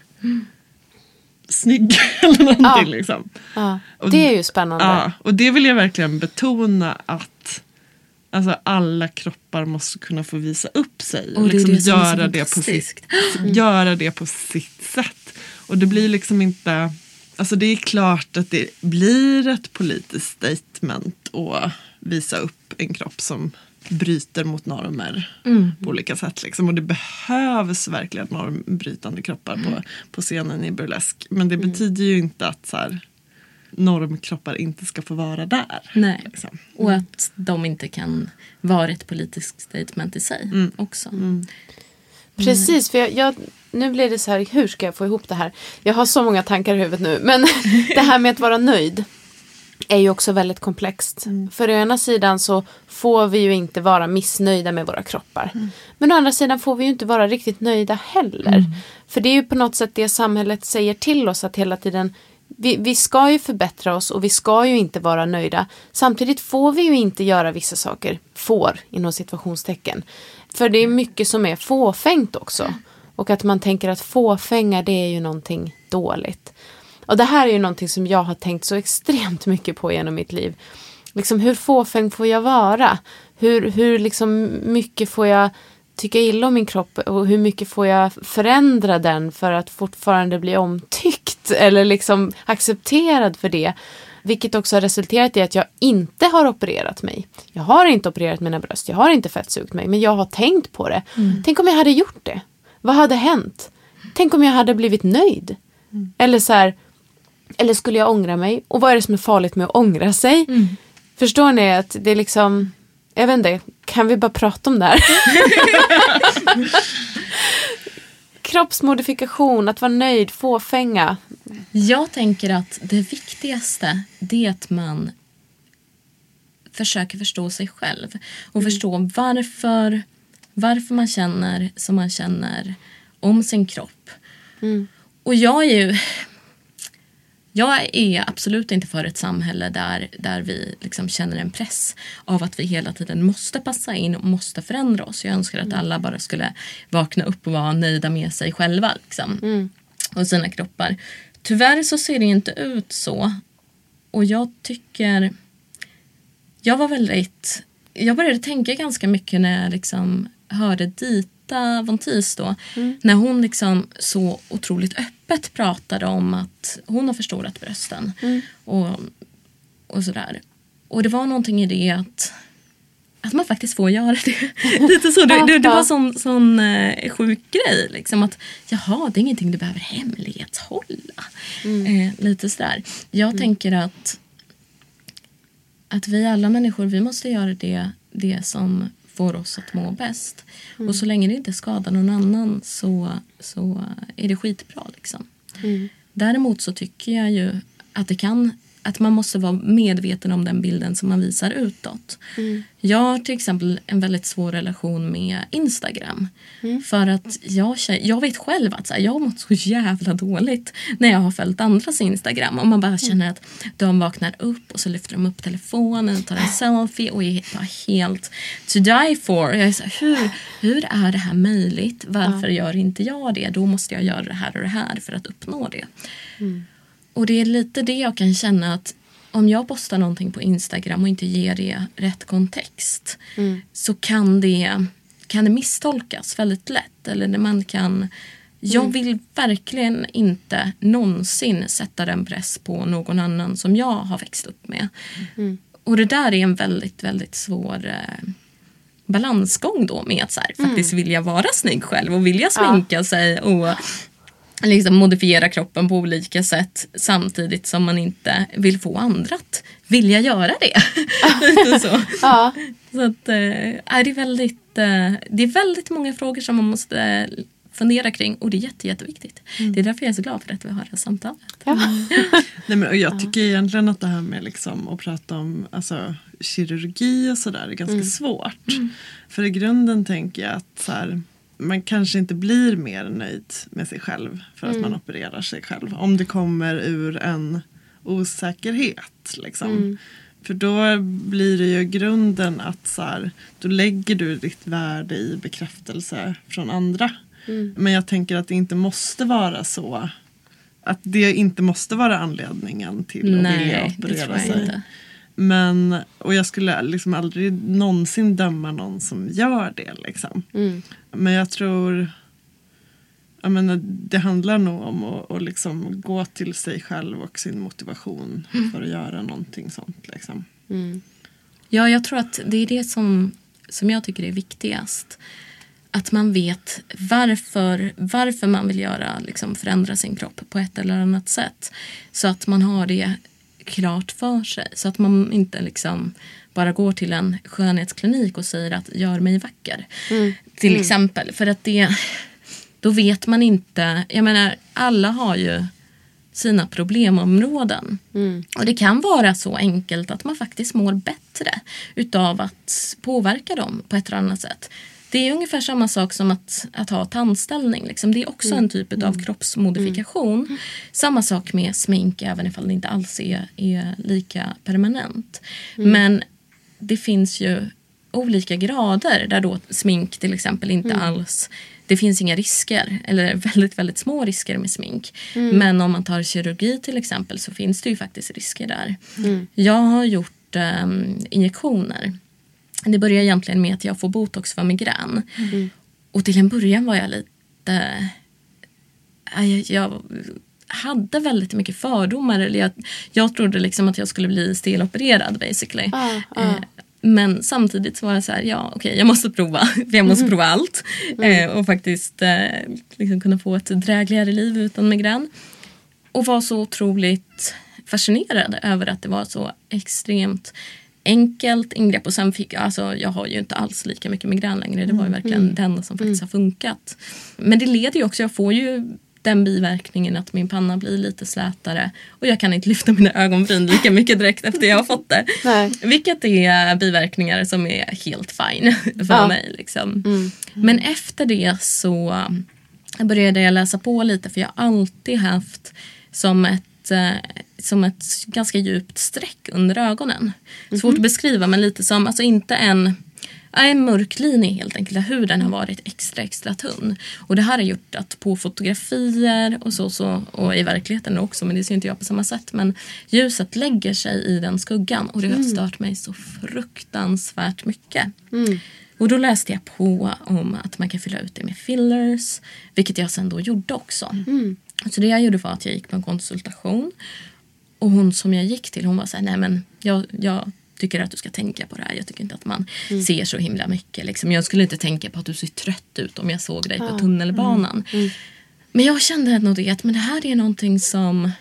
snygg eller någonting.
Ja.
Liksom.
Ja,
Och-
det är ju spännande.
Ja, och det vill jag verkligen betona att alltså, alla kroppar måste kunna få visa upp sig.
Och är
liksom
det
göra, det på sitt, göra det på sitt sätt. Och det blir liksom inte... Alltså det är klart att det blir ett politiskt statement att visa upp en kropp som bryter mot normer på olika sätt. Liksom. Och det behövs verkligen normbrytande kroppar på, på scenen i burlesk. Men det betyder ju inte att så här, normkroppar inte ska få vara där.
Nej.
Liksom.
Och att de inte kan vara ett politiskt statement i sig också.
Precis, för jag, jag, nu blir det så här, hur ska jag få ihop det här? Jag har så många tankar i huvudet nu, men det här med att vara nöjd. är ju också väldigt komplext. För å ena sidan så får vi ju inte vara missnöjda med våra kroppar. Men å andra sidan får vi ju inte vara riktigt nöjda heller. För det är ju på något sätt det samhället säger till oss att hela tiden vi, vi ska ju förbättra oss och vi ska ju inte vara nöjda. Samtidigt får vi ju inte göra vissa saker, får inom situationstecken. För det är mycket som är fåfängt också. Och att man tänker att fåfänga det är ju någonting dåligt. Och det här är ju någonting som jag har tänkt så extremt mycket på genom mitt liv. Liksom hur fåfäng får jag vara? Hur, hur liksom mycket får jag tycka illa om min kropp och hur mycket får jag förändra den för att fortfarande bli omtyckt eller liksom accepterad för det. Vilket också har resulterat i att jag inte har opererat mig. Jag har inte opererat mina bröst, jag har inte fettsugit mig, men jag har tänkt på det. Tänk om jag hade gjort det? Vad hade hänt? Tänk om jag hade blivit nöjd? Eller så här, eller skulle jag ångra mig? Och vad är det som är farligt med att ångra sig? Förstår ni att det är liksom, jag vet inte, kan vi bara prata om det här? Kroppsmodifikation, att vara nöjd, fåfänga.
Jag tänker att det viktigaste det är att man försöker förstå sig själv och förstå varför, varför man känner som man känner om sin kropp. Och jag är ju... Jag är absolut inte för ett samhälle där, där vi liksom känner en press av att vi hela tiden måste passa in och måste förändra oss. Jag önskar att alla bara skulle vakna upp och vara nöjda med sig själva liksom, och sina kroppar. Tyvärr så ser det inte ut så. Och jag tycker... Jag var väldigt... Jag började tänka ganska mycket när jag liksom hörde Dita von Teese då. När hon liksom så otroligt öppet pratade om att hon har förstorat brösten. Och, och sådär. Och det var någonting i det att att man faktiskt får göra det. Lite så, det, det, det var sån, sån eh, sjuk grej. Liksom, att jaha, det är ingenting du behöver hemlighetshålla. Eh, lite sådär. Jag tänker att att vi alla människor vi måste göra det, det som får oss att må bäst. Och så länge det inte skadar någon annan så, så är det skitbra. Liksom. Däremot så tycker jag ju att det kan att man måste vara medveten om den bilden som man visar utåt. Jag har till exempel en väldigt svår relation med Instagram. För att jag, jag vet själv att så här, jag har mått så jävla dåligt när jag har följt andras Instagram. Och man bara känner att de vaknar upp och så lyfter de upp telefonen och tar en selfie och är bara helt to die for. Jag är så här, hur, hur är det här möjligt? Varför gör inte jag det? Då måste jag göra det här och det här för att uppnå det. Och det är lite det jag kan känna att om jag postar någonting på Instagram och inte ger det rätt kontext så kan det, kan det misstolkas väldigt lätt. Eller när man kan... Jag vill verkligen inte någonsin sätta den press på någon annan som jag har växt upp med. Och det där är en väldigt, väldigt svår eh, balansgång då med att så här, faktiskt vilja vara snygg själv och vilja sminka sig och liksom modifiera kroppen på olika sätt samtidigt som man inte vill få andra att vilja göra det. Så.
Ja.
så att, eh, är det, är väldigt, eh, det är väldigt många frågor som man måste fundera kring och det är jätte, jätteviktigt. Det är därför jag är så glad för att vi har det här samtalet.
Ja.
Nej, men, och jag tycker egentligen att det här med liksom, att prata om alltså, kirurgi och sådär är ganska svårt. För i grunden tänker jag att så här, man kanske inte blir mer nöjd med sig själv för att man opererar sig själv. Om det kommer ur en osäkerhet. Liksom. För då blir det ju grunden att så här, då lägger du ditt värde i bekräftelse från andra. Men jag tänker att det inte måste vara så. Att det inte måste vara anledningen till att vilja
Nej,
operera sig. Men, och jag skulle liksom aldrig någonsin döma någon som gör det. Liksom. Men jag tror jag menar, det handlar nog om att, att liksom gå till sig själv och sin motivation för att göra någonting sånt. Liksom.
Ja, jag tror att det är det som, som jag tycker är viktigast. Att man vet varför, varför man vill göra, liksom, förändra sin kropp på ett eller annat sätt. Så att man har det klart för sig. Så att man inte liksom bara går till en skönhetsklinik och säger att gör mig vacker. Till exempel. För att det, då vet man inte. Jag menar, alla har ju sina problemområden. Och det kan vara så enkelt att man faktiskt mår bättre utav att påverka dem på ett eller annat sätt. Det är ungefär samma sak som att, att ha tandställning. Liksom. Det är också en typ av kroppsmodifikation. Samma sak med smink även ifall det inte alls är, är lika permanent. Men det finns ju olika grader där då smink till exempel inte alls det finns inga risker eller väldigt, väldigt små risker med smink. Men om man tar kirurgi till exempel så finns det ju faktiskt risker där. Jag har gjort ehm, injektioner. Det börjar egentligen med att jag får botox för migrän. Och till en början var jag lite... Jag, jag hade väldigt mycket fördomar. Eller jag, jag trodde liksom att jag skulle bli stelopererad basically.
Ah, ah.
Eh, men samtidigt så var det så här, ja okej jag måste prova. För jag måste prova allt. Eh, och faktiskt eh, liksom kunna få ett drägligare liv utan migrän. Och var så otroligt fascinerad över att det var så extremt enkelt ingrepp. Och sen fick jag, alltså jag har ju inte alls lika mycket migrän längre. Det var ju verkligen det enda som faktiskt har funkat. Men det leder ju också, jag får ju den biverkningen att min panna blir lite slätare och jag kan inte lyfta mina ögonbryn lika mycket direkt efter jag har fått det.
Nej.
Vilket är biverkningar som är helt fine för
Ja.
mig. Liksom. Men efter det så började jag läsa på lite för jag har alltid haft som ett, eh, som ett ganska djupt streck under ögonen. Svårt att beskriva men lite som, alltså inte en en mörk linje helt enkelt där huden har varit extra extra tunn. Och det här har gjort att på fotografier och så, så och i verkligheten också men det ser inte jag på samma sätt men ljuset lägger sig i den skuggan och det har stört mig så fruktansvärt mycket. Och då läste jag på om att man kan fylla ut det med fillers vilket jag sen då gjorde också. Så det jag gjorde var att jag gick på en konsultation och hon som jag gick till hon var så här, nej men jag, jag tycker att du ska tänka på det här. Jag tycker inte att man ser så himla mycket. Liksom. Jag skulle inte tänka på att du ser trött ut om jag såg dig på tunnelbanan. Men jag kände ändå det att men det här är någonting som,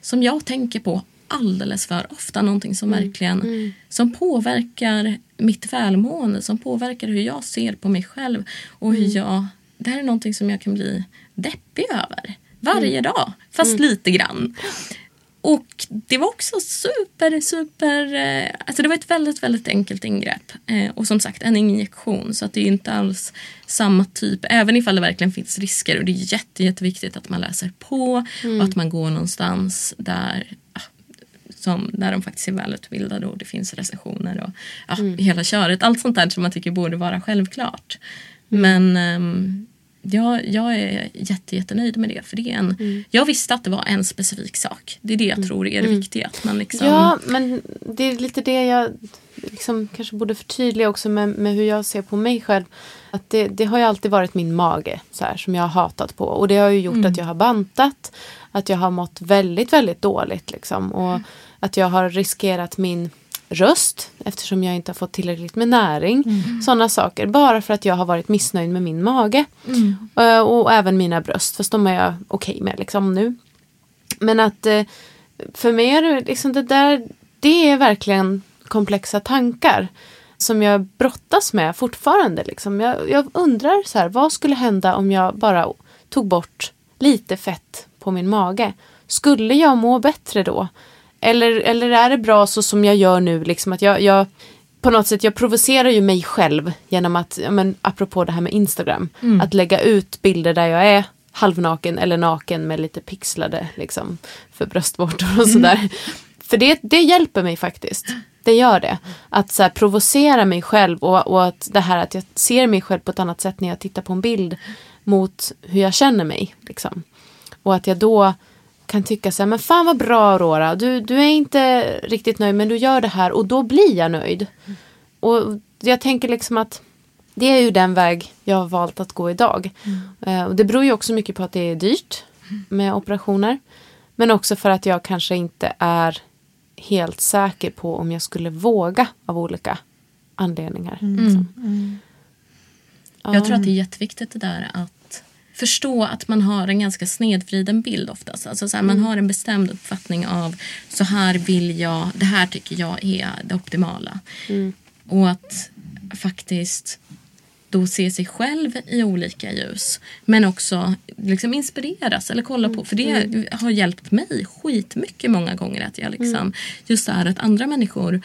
som jag tänker på alldeles för ofta. Någonting som verkligen som påverkar mitt välmående. Som påverkar hur jag ser på mig själv. Och hur jag, det här är någonting som jag kan bli deppig över. Varje dag, fast lite grann. Och det var också super, super... Eh, alltså det var ett väldigt, väldigt enkelt ingrepp. Eh, och som sagt, en injektion. Så att det är inte alls samma typ. Även ifall det verkligen finns risker. Och det är jätte, jätteviktigt att man läser på. Och att man går någonstans där, ah, som, där de faktiskt är välutbildade och det finns recensioner. Och ja, hela köret. Allt sånt där som man tycker borde vara självklart. Men... ehm, jag, jag är jätte, jättenöjd med det. För det är en, Jag visste att det var en specifik sak. Det är det jag tror är det viktiga. Att man liksom,
Ja, men det är lite det jag liksom kanske borde förtydliga också med, med hur jag ser på mig själv. Att det, det har ju alltid varit min mage så här, som jag har hatat på. Och det har ju gjort att jag har bantat. Att jag har mått väldigt, väldigt dåligt. Liksom. Och att jag har riskerat min röst eftersom jag inte har fått tillräckligt med näring. Sådana saker. Bara för att jag har varit missnöjd med min mage. Eh, Och även mina bröst. Fast de är jag okej med liksom nu. Men att eh, för mig är det liksom det där, det är verkligen komplexa tankar som jag brottas med fortfarande. Liksom. Jag, jag undrar så här, vad skulle hända om jag bara tog bort lite fett på min mage? Skulle jag må bättre då? Eller, eller är det bra så som jag gör nu, liksom att jag, jag på något sätt, jag provocerar ju mig själv genom att, men, apropå det här med Instagram, att lägga ut bilder där jag är halvnaken eller naken med lite pixlade liksom, för bröstvårtor och sådär. För det, det hjälper mig faktiskt. Det gör det. Att så här, provocera mig själv och, och att det här att jag ser mig själv på ett annat sätt när jag tittar på en bild mot hur jag känner mig. Liksom. Och att jag då kan tycka så här, men fan vad bra Aurora, du, du är inte riktigt nöjd men du gör det här och då blir jag nöjd. Och jag tänker liksom att det är ju den väg jag har valt att gå idag. Eh, och det beror ju också mycket på att det är dyrt med operationer. Men också för att jag kanske inte är helt säker på om jag skulle våga av olika anledningar. Liksom.
Jag tror att det är jätteviktigt det där att förstå att man har en ganska snedvriden bild oftast. Alltså så här, Man har en bestämd uppfattning av så här vill jag, det här tycker jag är det optimala. Och att faktiskt då se sig själv i olika ljus. Men också liksom inspireras eller kolla på. För det har hjälpt mig skitmycket många gånger. Att jag liksom, Just det här att andra människor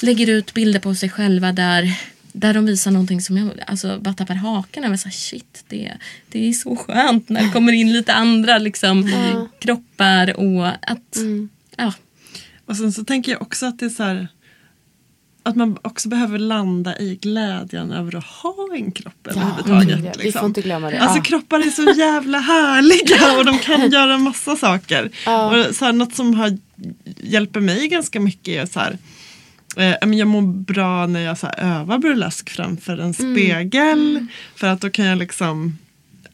lägger ut bilder på sig själva där där de visar någonting som jag alltså, bara tappar hakan över. Så här, shit, det, det är så skönt när det kommer in lite andra liksom, kroppar. och att, ja,
Och sen så tänker jag också att det är så här att man också behöver landa i glädjen över att ha en kropp överhuvudtaget.
Mm, ja, vi
liksom.
får inte glömma det.
Alltså
Ja.
kroppar är så jävla härliga och de kan göra massa saker. Och så här, något som har, hjälper mig ganska mycket är så här Eh, jag mår bra när jag så här, övar burlesk framför en spegel. För att då kan jag liksom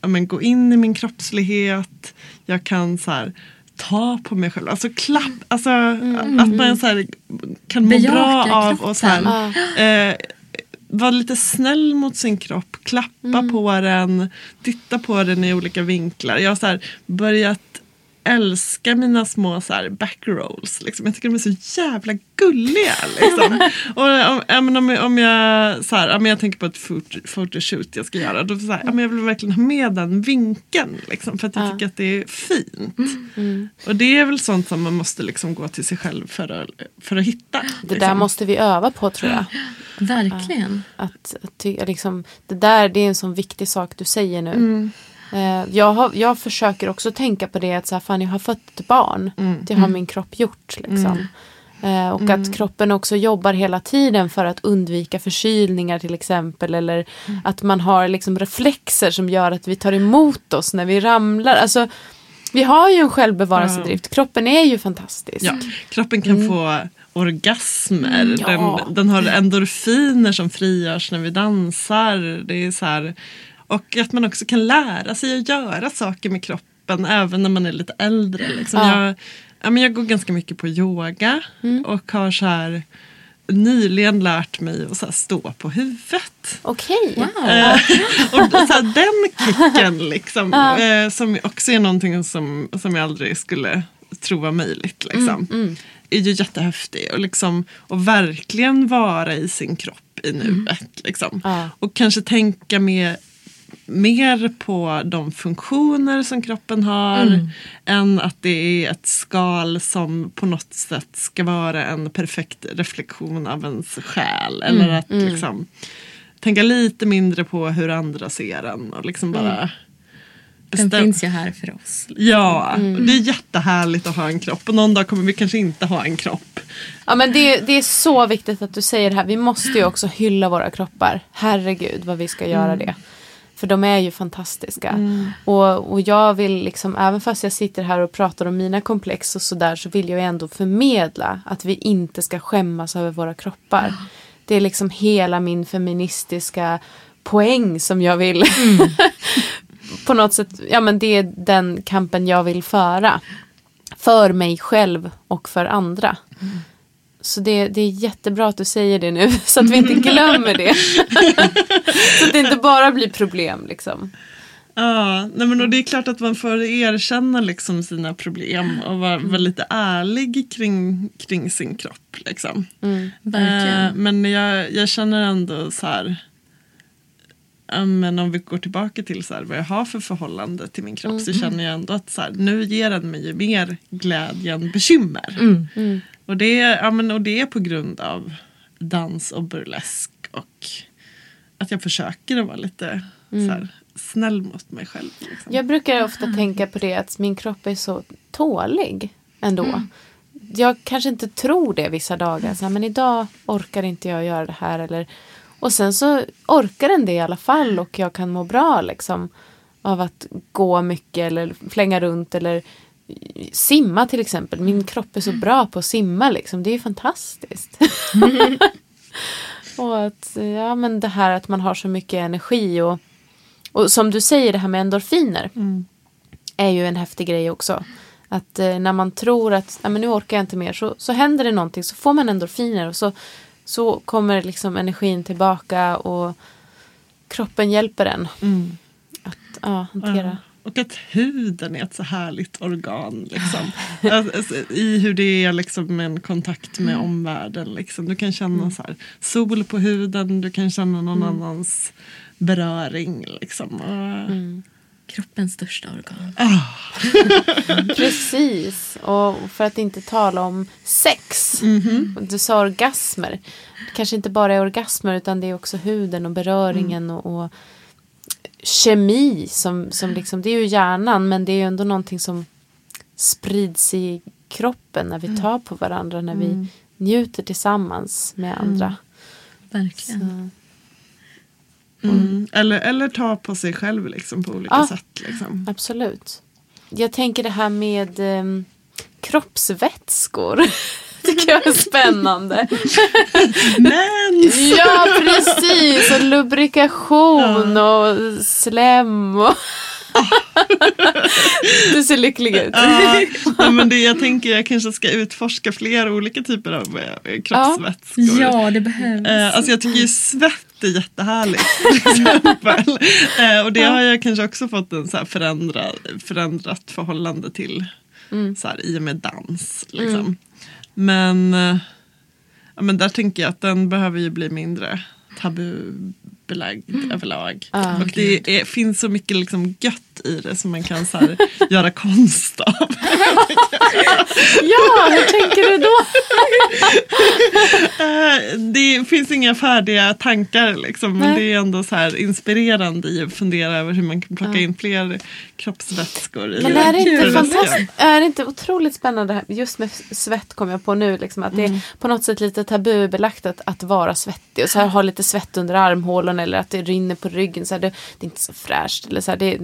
men, gå in i min kroppslighet. Jag kan så här, ta på mig själv. Alltså klapp. Alltså, Att man så här, kan må
Bejaka
bra av och så här, eh, vara lite snäll mot sin kropp. Klappa på den. Titta på den i olika vinklar. Jag har så här, börjat älska mina små så här backrolls. Liksom. Jag tycker de är så jävla gulliga. Liksom. och om, om, om jag, så här, men jag tänker på ett photoshoot jag ska göra. Då så här, jag vill verkligen ha med den vinkeln. Liksom, för att jag tycker att det är fint. Och det är väl sånt som man måste liksom gå till sig själv för att, för att hitta.
Det där
liksom.
måste vi öva på tror jag.
verkligen.
Att, att liksom, det där det är en sån viktig sak du säger nu. Eh, jag, har, jag försöker också tänka på det att så här, fan, jag har fått ett barn. Det har min kropp gjort. Liksom. Eh, och att kroppen också jobbar hela tiden för att undvika förkylningar till exempel. Eller att man har liksom reflexer som gör att vi tar emot oss när vi ramlar. Alltså, vi har ju en självbevarelsedrift. Kroppen är ju fantastisk.
Ja, kroppen kan få orgasmer.
Mm, ja.
Den, den har endorfiner som frigörs när vi dansar. Det är så här, och att man också kan lära sig att göra saker med kroppen även när man är lite äldre. Liksom.
Ja.
Jag, ja, men jag går ganska mycket på yoga
Mm.
och har så här, nyligen lärt mig att så här, stå på huvudet.
Okej.
Eh, och så här, den kicken liksom, eh, som också är någonting som, som jag aldrig skulle tro var möjligt. Liksom, är ju jättehäftig. Och, liksom, och verkligen vara i sin kropp i nuet. Liksom.
Ja.
Och kanske tänka mer, mer på de funktioner som kroppen har än att det är ett skal som på något sätt ska vara en perfekt reflektion av ens själ. Eller att liksom tänka lite mindre på hur andra ser en och liksom bara
Den
bestäm-
finns ju här för oss.
Ja, det är jättehärligt att ha en kropp och någon dag kommer vi kanske inte ha en kropp.
Ja men det, det är så viktigt att du säger det här. Vi måste ju också hylla våra kroppar. Herregud vad vi ska göra det. För de är ju fantastiska. Och, och jag vill liksom, även fast jag sitter här och pratar om mina komplex och sådär så vill jag ändå förmedla att vi inte ska skämmas över våra kroppar. Det är liksom hela min feministiska poäng som jag vill på något sätt, ja men det är den kampen jag vill föra. För mig själv och för andra. Så det, det är jättebra att du säger det nu så att vi inte glömmer det. så att det inte bara blir problem liksom.
Ja, nej men och det är klart att man får erkänna liksom sina problem och vara, vara lite ärlig kring, kring sin kropp. Liksom.
Verkligen.
Eh, men jag, jag känner ändå så här ja, men om vi går tillbaka till så här, vad jag har för förhållande till min kropp så känner jag ändå att så här, nu ger den mig mer glädje än bekymmer. Och, det, är- ja, men, och det är på grund av dans och burlesk och att jag försöker att vara lite så här, snäll mot mig själv. Liksom.
Jag brukar ofta tänka på det att min kropp är så tålig ändå. Jag kanske inte tror det vissa dagar. Så här, men idag orkar inte jag göra det här. Eller, och sen så orkar den det i alla fall och jag kan må bra liksom. Av att gå mycket eller flänga runt eller simma till exempel. Min kropp är så bra på att simma liksom. Det är ju fantastiskt. och att, ja men det här att man har så mycket energi och, och som du säger det här med endorfiner är ju en häftig grej också. Att eh, när man tror att men nu orkar jag inte mer så, så händer det någonting så får man endorfiner och så, så kommer liksom energin tillbaka och kroppen hjälper en att ja, hantera.
Och att huden är ett så härligt organ. Liksom. Alltså, I hur det är liksom en kontakt med omvärlden. Liksom. Du kan känna så här, sol på huden, du kan känna någon annans beröring. Liksom. Och,
Kroppens största organ.
Precis. Och för att inte tala om sex. Du sa orgasmer. Det kanske inte bara är orgasmer utan det är också huden och beröringen och, och kemi. Som, som liksom, det är ju hjärnan men det är ju ändå någonting som sprids i kroppen när vi tar på varandra. När vi njuter tillsammans med andra.
Verkligen.
Mm. eller, eller ta på sig själv liksom, på olika
Ja.
sätt. Liksom.
absolut. Jag tänker det här med um, kroppsvätskor. tycker jag är spännande.
Men!
Ja, precis. Och lubrikation och slem. Och du ser lycklig ut.
Ja, men det, jag tänker jag kanske ska utforska fler olika typer av eh, kroppsvätskor.
Ja, det behövs.
Eh, alltså jag tycker ju svett är jättehärligt. Till exempel. Eh, och det har jag kanske också fått en så här förändrad, förändrat förhållande till så här, i och med dans. Liksom. Men, eh, ja, men där tänker jag att den behöver ju bli mindre tabubelagd överlag. och det är, finns så mycket liksom gött i det som man kan så här, göra konst av.
Ja, hur tänker du då?
Eh, det finns inga färdiga tankar liksom, men det är ändå så här inspirerande i att fundera över hur man kan plocka in fler kroppsvätskor. i
Men är det inte fantastiskt? Är det inte otroligt spännande? Just med svett kom jag på nu. Liksom, att det är på något sätt lite tabubelagt att, att vara svettig. Och så här, ha lite svett under armhålorna eller att det rinner på ryggen. Så här, det, det är inte så fräscht. Eller så, här, det,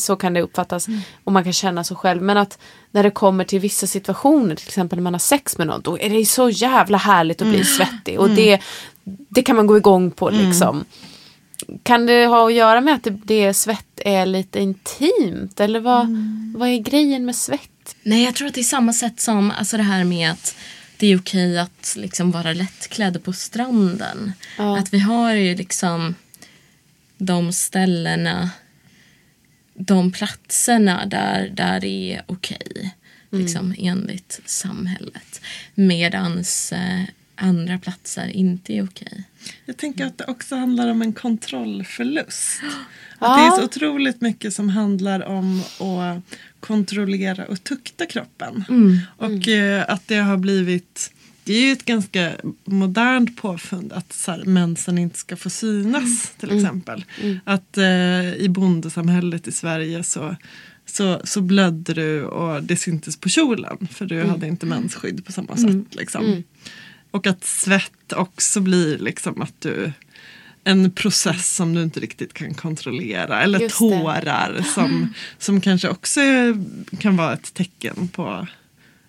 så kan det uppfattas. Och man kan känna så själv. Men att när det kommer till vissa situationer, till exempel när man har sex med någon. Då är det så jävla härligt att bli svettig. Och det, det kan man gå igång på liksom. Kan det ha att göra med att det, det svett är lite intimt? Eller vad, vad är grejen med svett?
Nej, jag tror att det är samma sätt som alltså det här med att det är okej att liksom vara lättklädd på stranden.
Ja.
Att vi har ju liksom de ställena, de platserna där, där det är okej. Liksom enligt samhället. Medans eh, andra platser inte är okej.
Jag tänker att det också handlar om en kontrollförlust. Att det är så otroligt mycket som handlar om att kontrollera och tukta kroppen. Och eh, att det har blivit det är ju ett ganska modernt påfund att så här, mensen inte ska få synas till exempel. Att eh, i bondesamhället i Sverige så, så, så blödde du och det syntes på kjolen för du hade inte mensskydd på samma sätt. Liksom. Och att svett också blir liksom att du en process som du inte riktigt kan kontrollera. Eller
Just det.
tårar som, som kanske också kan vara ett tecken på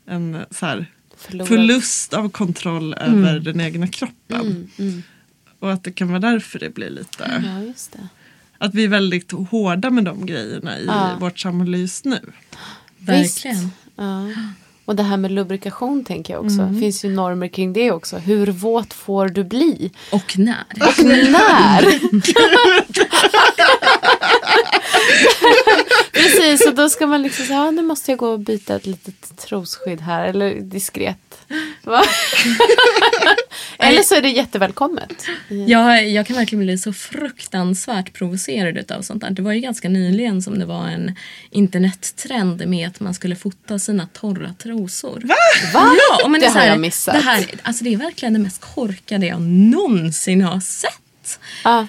en så här,
Förlorad.
förlust av kontroll över den egna kroppen.
Mm, mm.
Och att det kan vara därför det blir lite...
Ja, det.
Att vi är väldigt hårda med de grejerna i
Ja.
vårt samhälle just nu.
Verkligen.
Ja. Och det här med lubrikation tänker jag också.
Mm.
Finns ju normer kring det också. Hur våt får du bli?
Och när.
Och när? Precis, och då ska man liksom säga, ja, nu måste jag gå och byta ett litet trosskydd här. Eller diskret. Va? eller så är det jättevälkommet.
Jag, jag kan verkligen bli så fruktansvärt provocerad av sånt där. Det var ju ganska nyligen som det var en internettrend med att man skulle fota sina torra trosor. Va?
Va?
Ja, men
Det
är så
har
här,
jag missat.
Det, här, alltså det är verkligen det mest korkade jag någonsin har sett.
Ja.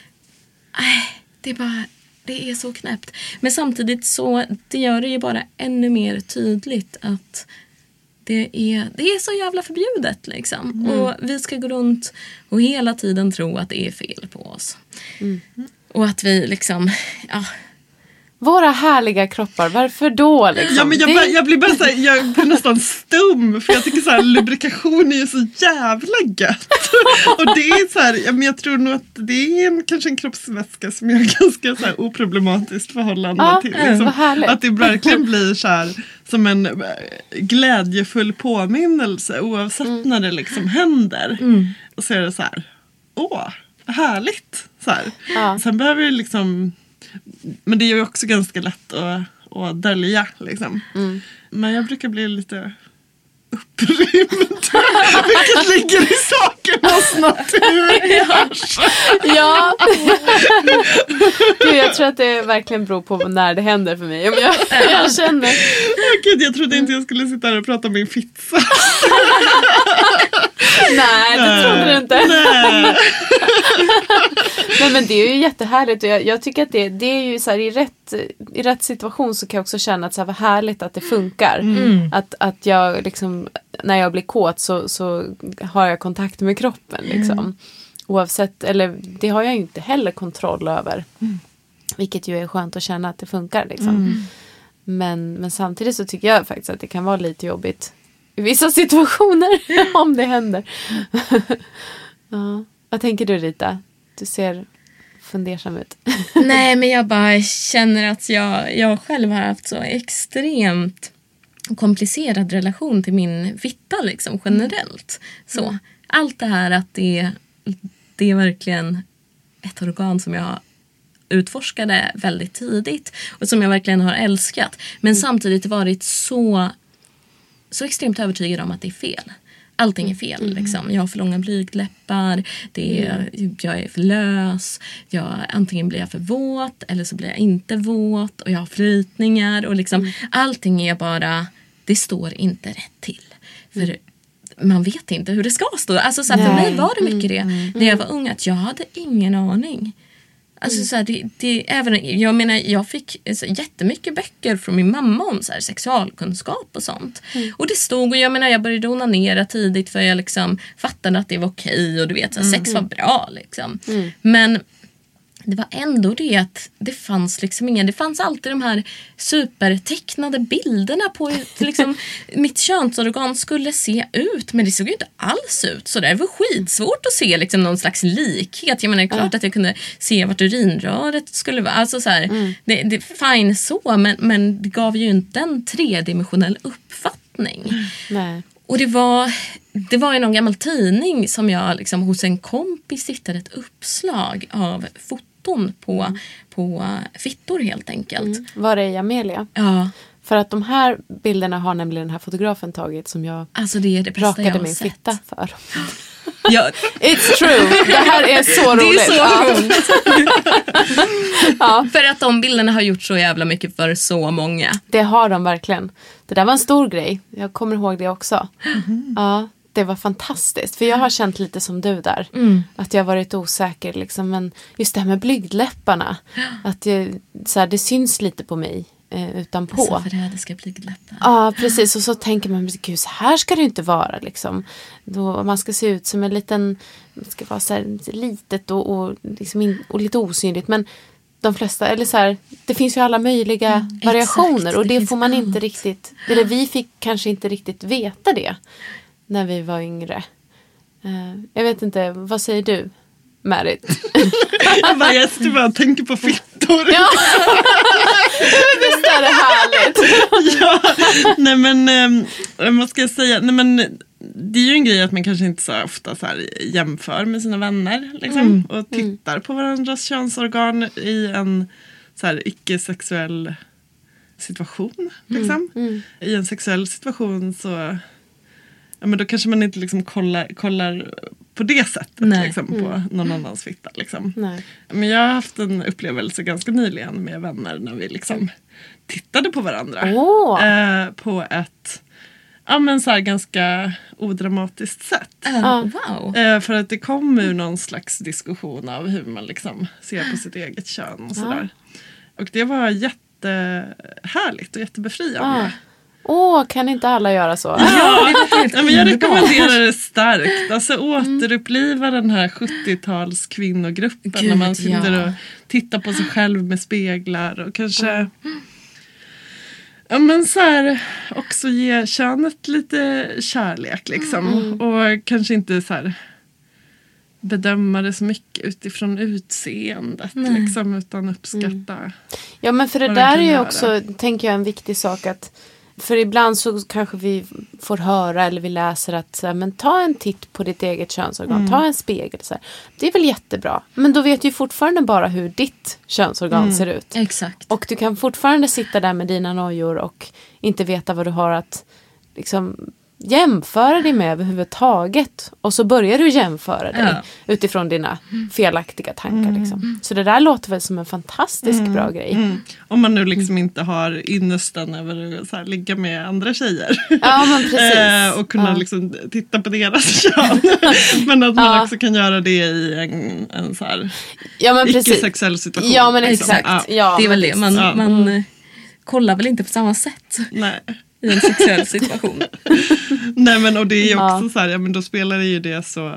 Det är bara, det är så knäppt. Men samtidigt så, det gör det ju bara ännu mer tydligt att det är, det är så jävla förbjudet liksom. Och vi ska gå runt och hela tiden tro att det är fel på oss. Och att vi liksom, ja.
Våra härliga kroppar, varför då? Liksom?
Ja, men jag,
Det-
jag blir bara så här, jag blir nästan stum för jag tycker så här, lubrikation är ju så jävla gött. Och det är så här, ja, men jag tror nog att det är en, kanske en kroppsvätska som jag har ganska så här oproblematiskt förhållande
Ja,
till.
mm, härligt.
Att det verkligen blir så här som en eh, glädjefull påminnelse oavsett
Mm.
när det liksom händer. Och så är det så här, åh, härligt. Så här.
Ja.
Sen behöver det liksom men det är ju också ganska lätt att, och dölja. Liksom.
Mm.
Men jag brukar bli lite upprymd. Vilket ligger i sakernas natur.
Ja. Gud, jag tror att det verkligen beror på när det händer för mig. Jag, jag känner.
Gud, jag trodde inte jag skulle sitta här och prata om min pizza.
Nej, det trodde du inte.
Nej.
Nej men det är ju jättehärligt och jag, jag tycker att det, det är ju så här i rätt, i rätt situation så kan jag också känna att så här, vad härligt att det funkar.
Mm.
Att, att jag liksom, när jag blir kåt så, så har jag kontakt med kroppen liksom. Oavsett, eller det har jag ju inte heller kontroll över. Vilket ju är skönt att känna att det funkar liksom. Men, men samtidigt så tycker jag faktiskt att det kan vara lite jobbigt i vissa situationer om det händer. ja. Vad tänker du Rita? Du ser fundersam ut.
Nej, men jag bara känner att jag, jag själv har haft så extremt komplicerad relation till min fitta liksom generellt. Så allt det här att det, det är verkligen ett organ som jag utforskade väldigt tidigt och som jag verkligen har älskat. Men samtidigt varit så, så extremt övertygad om att det är fel. Allting är fel. Liksom. Jag har för långa blygdläppar, det är, jag är för lös, jag, antingen blir jag för våt eller så blir jag inte våt och jag har flytningar. Och liksom, Allting är bara, det står inte rätt till. För man vet inte hur det ska stå. Alltså, så här, för mig var det mycket det när jag var ung att jag hade ingen aning. Alltså, så här, det, det, även, jag menar, jag fick så, jättemycket böcker från min mamma om så här, sexualkunskap och sånt. Och det stod, och jag menar jag började onanera tidigt för jag liksom fattade att det var okej och du vet, så här, sex var bra. Liksom. Men det var ändå det att det fanns liksom ingen, det fanns alltid de här supertecknade bilderna på hur liksom, mitt könsorgan skulle se ut. Men det såg ju inte alls ut så där. Det var skitsvårt att se liksom, någon slags likhet. Jag menar, det är klart att jag kunde se vart urinröret skulle vara. Alltså, så här, det, det, fine så, men, men det gav ju inte en tredimensionell uppfattning.
Nej.
Och det var, det var i någon gammal tidning som jag liksom, hos en kompis hittade ett uppslag av foton på, på fittor helt enkelt.
Var det i Amelia?
Ja,
För att de här bilderna har nämligen den här fotografen tagit som jag
alltså det är det jag
rakade
har
min
sett.
fitta för.
Ja,
It's true! Det här är så
det
roligt.
är så
Ja.
roligt.
Ja.
För att de bilderna har gjort så jävla mycket för så många.
Det har de verkligen. Det där var en stor grej. Jag kommer ihåg det också. Ja, det var fantastiskt. För jag har känt lite som du där. Att jag har varit osäker. Liksom. Men just det här med blygdläpparna. Att jag, så här, det syns lite på mig eh, utanpå.
Alltså förrädiska blygdläppar.
Ja, precis. Och så tänker man, gud så här ska det inte vara. Liksom. Då man ska se ut som en liten, det ska vara så här litet och, och, liksom in, och lite osynligt. Men de flesta, eller så här, det finns ju alla möjliga variationer.
exakt.
och
Det
det, får man inte
allt.
riktigt, eller vi fick kanske inte riktigt veta det. När vi var yngre. Eh, jag vet inte, vad säger du? Marit?
Jag bara, jag sitter bara och tänker på fittor.
Ja. Visst är det härligt?
ja, nej men um, vad ska jag säga? Nej, men, det är ju en grej att man kanske inte så ofta så här, jämför med sina vänner liksom, och tittar på varandras könsorgan i en så här, icke-sexuell situation. Liksom. I en sexuell situation så ja, men då kanske man inte liksom kollar, kollar på det sättet
Nej.
liksom, på någon annans fitta. Liksom.
Nej.
Men jag har haft en upplevelse ganska nyligen med vänner när vi liksom tittade på varandra.
Åh.
Eh, på ett ja, men så här ganska odramatiskt sätt.
Ja, wow.
Eh, för att det kom ur någon slags diskussion av hur man liksom ser på sitt eget kön och sådär. Och det var jättehärligt och jättebefriande.
Åh, kan inte alla göra så?
Ja, ja, men jag rekommenderar det starkt. Alltså återuppliva den här 70-tals kvinnogruppen när
Gud,
man sitter
ja.
och tittar på sig själv med speglar och kanske Ja men så här, också ge könet lite kärlek liksom. Och kanske inte så här bedöma det så mycket utifrån utseendet liksom utan uppskatta.
Ja men för det där är ju också, tänker jag, en viktig sak att För ibland så kanske vi får höra eller vi läser att så här, men ta en titt på ditt eget könsorgan, ta en spegel. Så här. Det är väl jättebra. Men då vet du fortfarande bara hur ditt könsorgan ser ut.
Exakt.
Och du kan fortfarande sitta där med dina nojor och inte veta vad du har att liksom, jämföra dig med överhuvudtaget. Och så börjar du jämföra dig
Ja.
utifrån dina felaktiga tankar. Liksom. Så det där låter väl som en fantastisk bra grej.
Mm. Om man nu liksom inte har ynnesten över att så här, ligga med andra tjejer.
Ja men precis.
Eh, och kunna
Ja.
liksom titta på deras kön. Men att man
Ja.
också kan göra det i en, en så här
ja men
icke-sexuell situation.
Ja men
liksom.
exakt.
Ja.
Ja,
det är väl det. Man,
Ja.
man eh, kollar väl inte på samma sätt
Nej.
I en sexuell situation.
Nej men och det är ju
Ja.
också så här, ja men då spelar det ju det så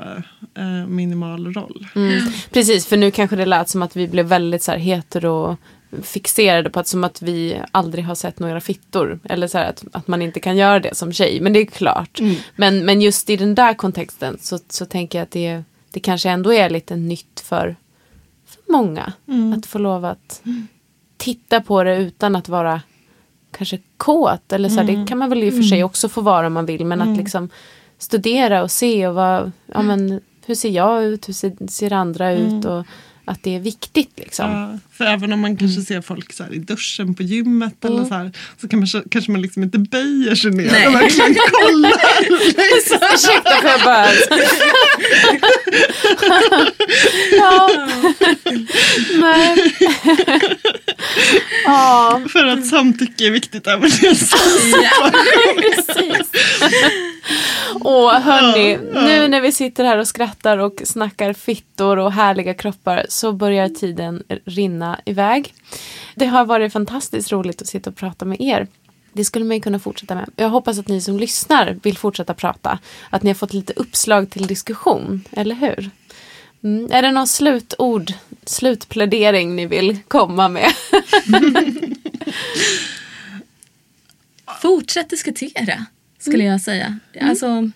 eh, minimal roll.
Mm. Precis, för nu kanske det lät som att vi blev väldigt så här hetero fixerade på att som att vi aldrig har sett några fittor. Eller så här att, att man inte kan göra det som tjej. Men det är klart. Men, men just i den där kontexten så, så tänker jag att det, det kanske ändå är lite nytt för, för många. Att få lov att titta på det utan att vara kanske kåt. Eller så här, Det kan man väl i och för sig också få vara om man vill. Men att liksom studera och se och vad, ja, men, hur ser jag ut, hur ser, ser andra ut och att det är viktigt liksom.
Ja, för även om man kanske ser folk så i duschen på gymmet eller så här så kan man, kanske man liksom inte böjer sig ner
Nej.
och verkligen kollar.
Ursäkta får jag bara... ja. Nej. ja,
För att samtycke är viktigt även i en sån
precis. Och hörni, nu när vi sitter här och skrattar och snackar fittor och härliga kroppar så börjar tiden rinna iväg. Det har varit fantastiskt roligt att sitta och prata med er. Det skulle man ju kunna fortsätta med. Jag hoppas att ni som lyssnar vill fortsätta prata. Att ni har fått lite uppslag till diskussion, eller hur? Mm. Är det någon slutord, slutplädering ni vill komma med?
Fortsätt diskutera, skulle jag säga. Alltså,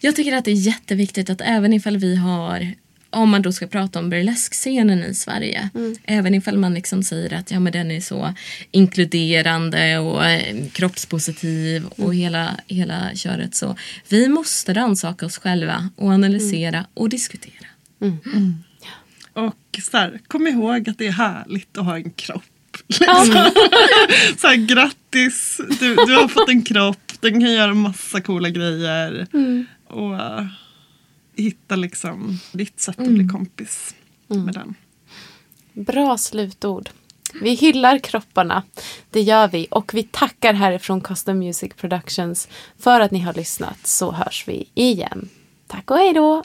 jag tycker att det är jätteviktigt att även ifall vi har om man då ska prata om burleskscenen i Sverige. Även ifall man liksom säger att ja, men den är så inkluderande och eh, kroppspositiv och hela, hela köret. Så vi måste rannsaka oss själva och analysera och diskutera.
Och så här, kom ihåg att det är härligt att ha en kropp. Liksom. så här, grattis, du, du har fått en kropp, den kan göra massa coola grejer. Och hitta liksom ditt sätt att bli kompis med den.
Bra slutord. Vi hyllar kropparna. Det gör vi. Och vi tackar härifrån Custom Music Productions för att ni har lyssnat. Så hörs vi igen. Tack och hej då!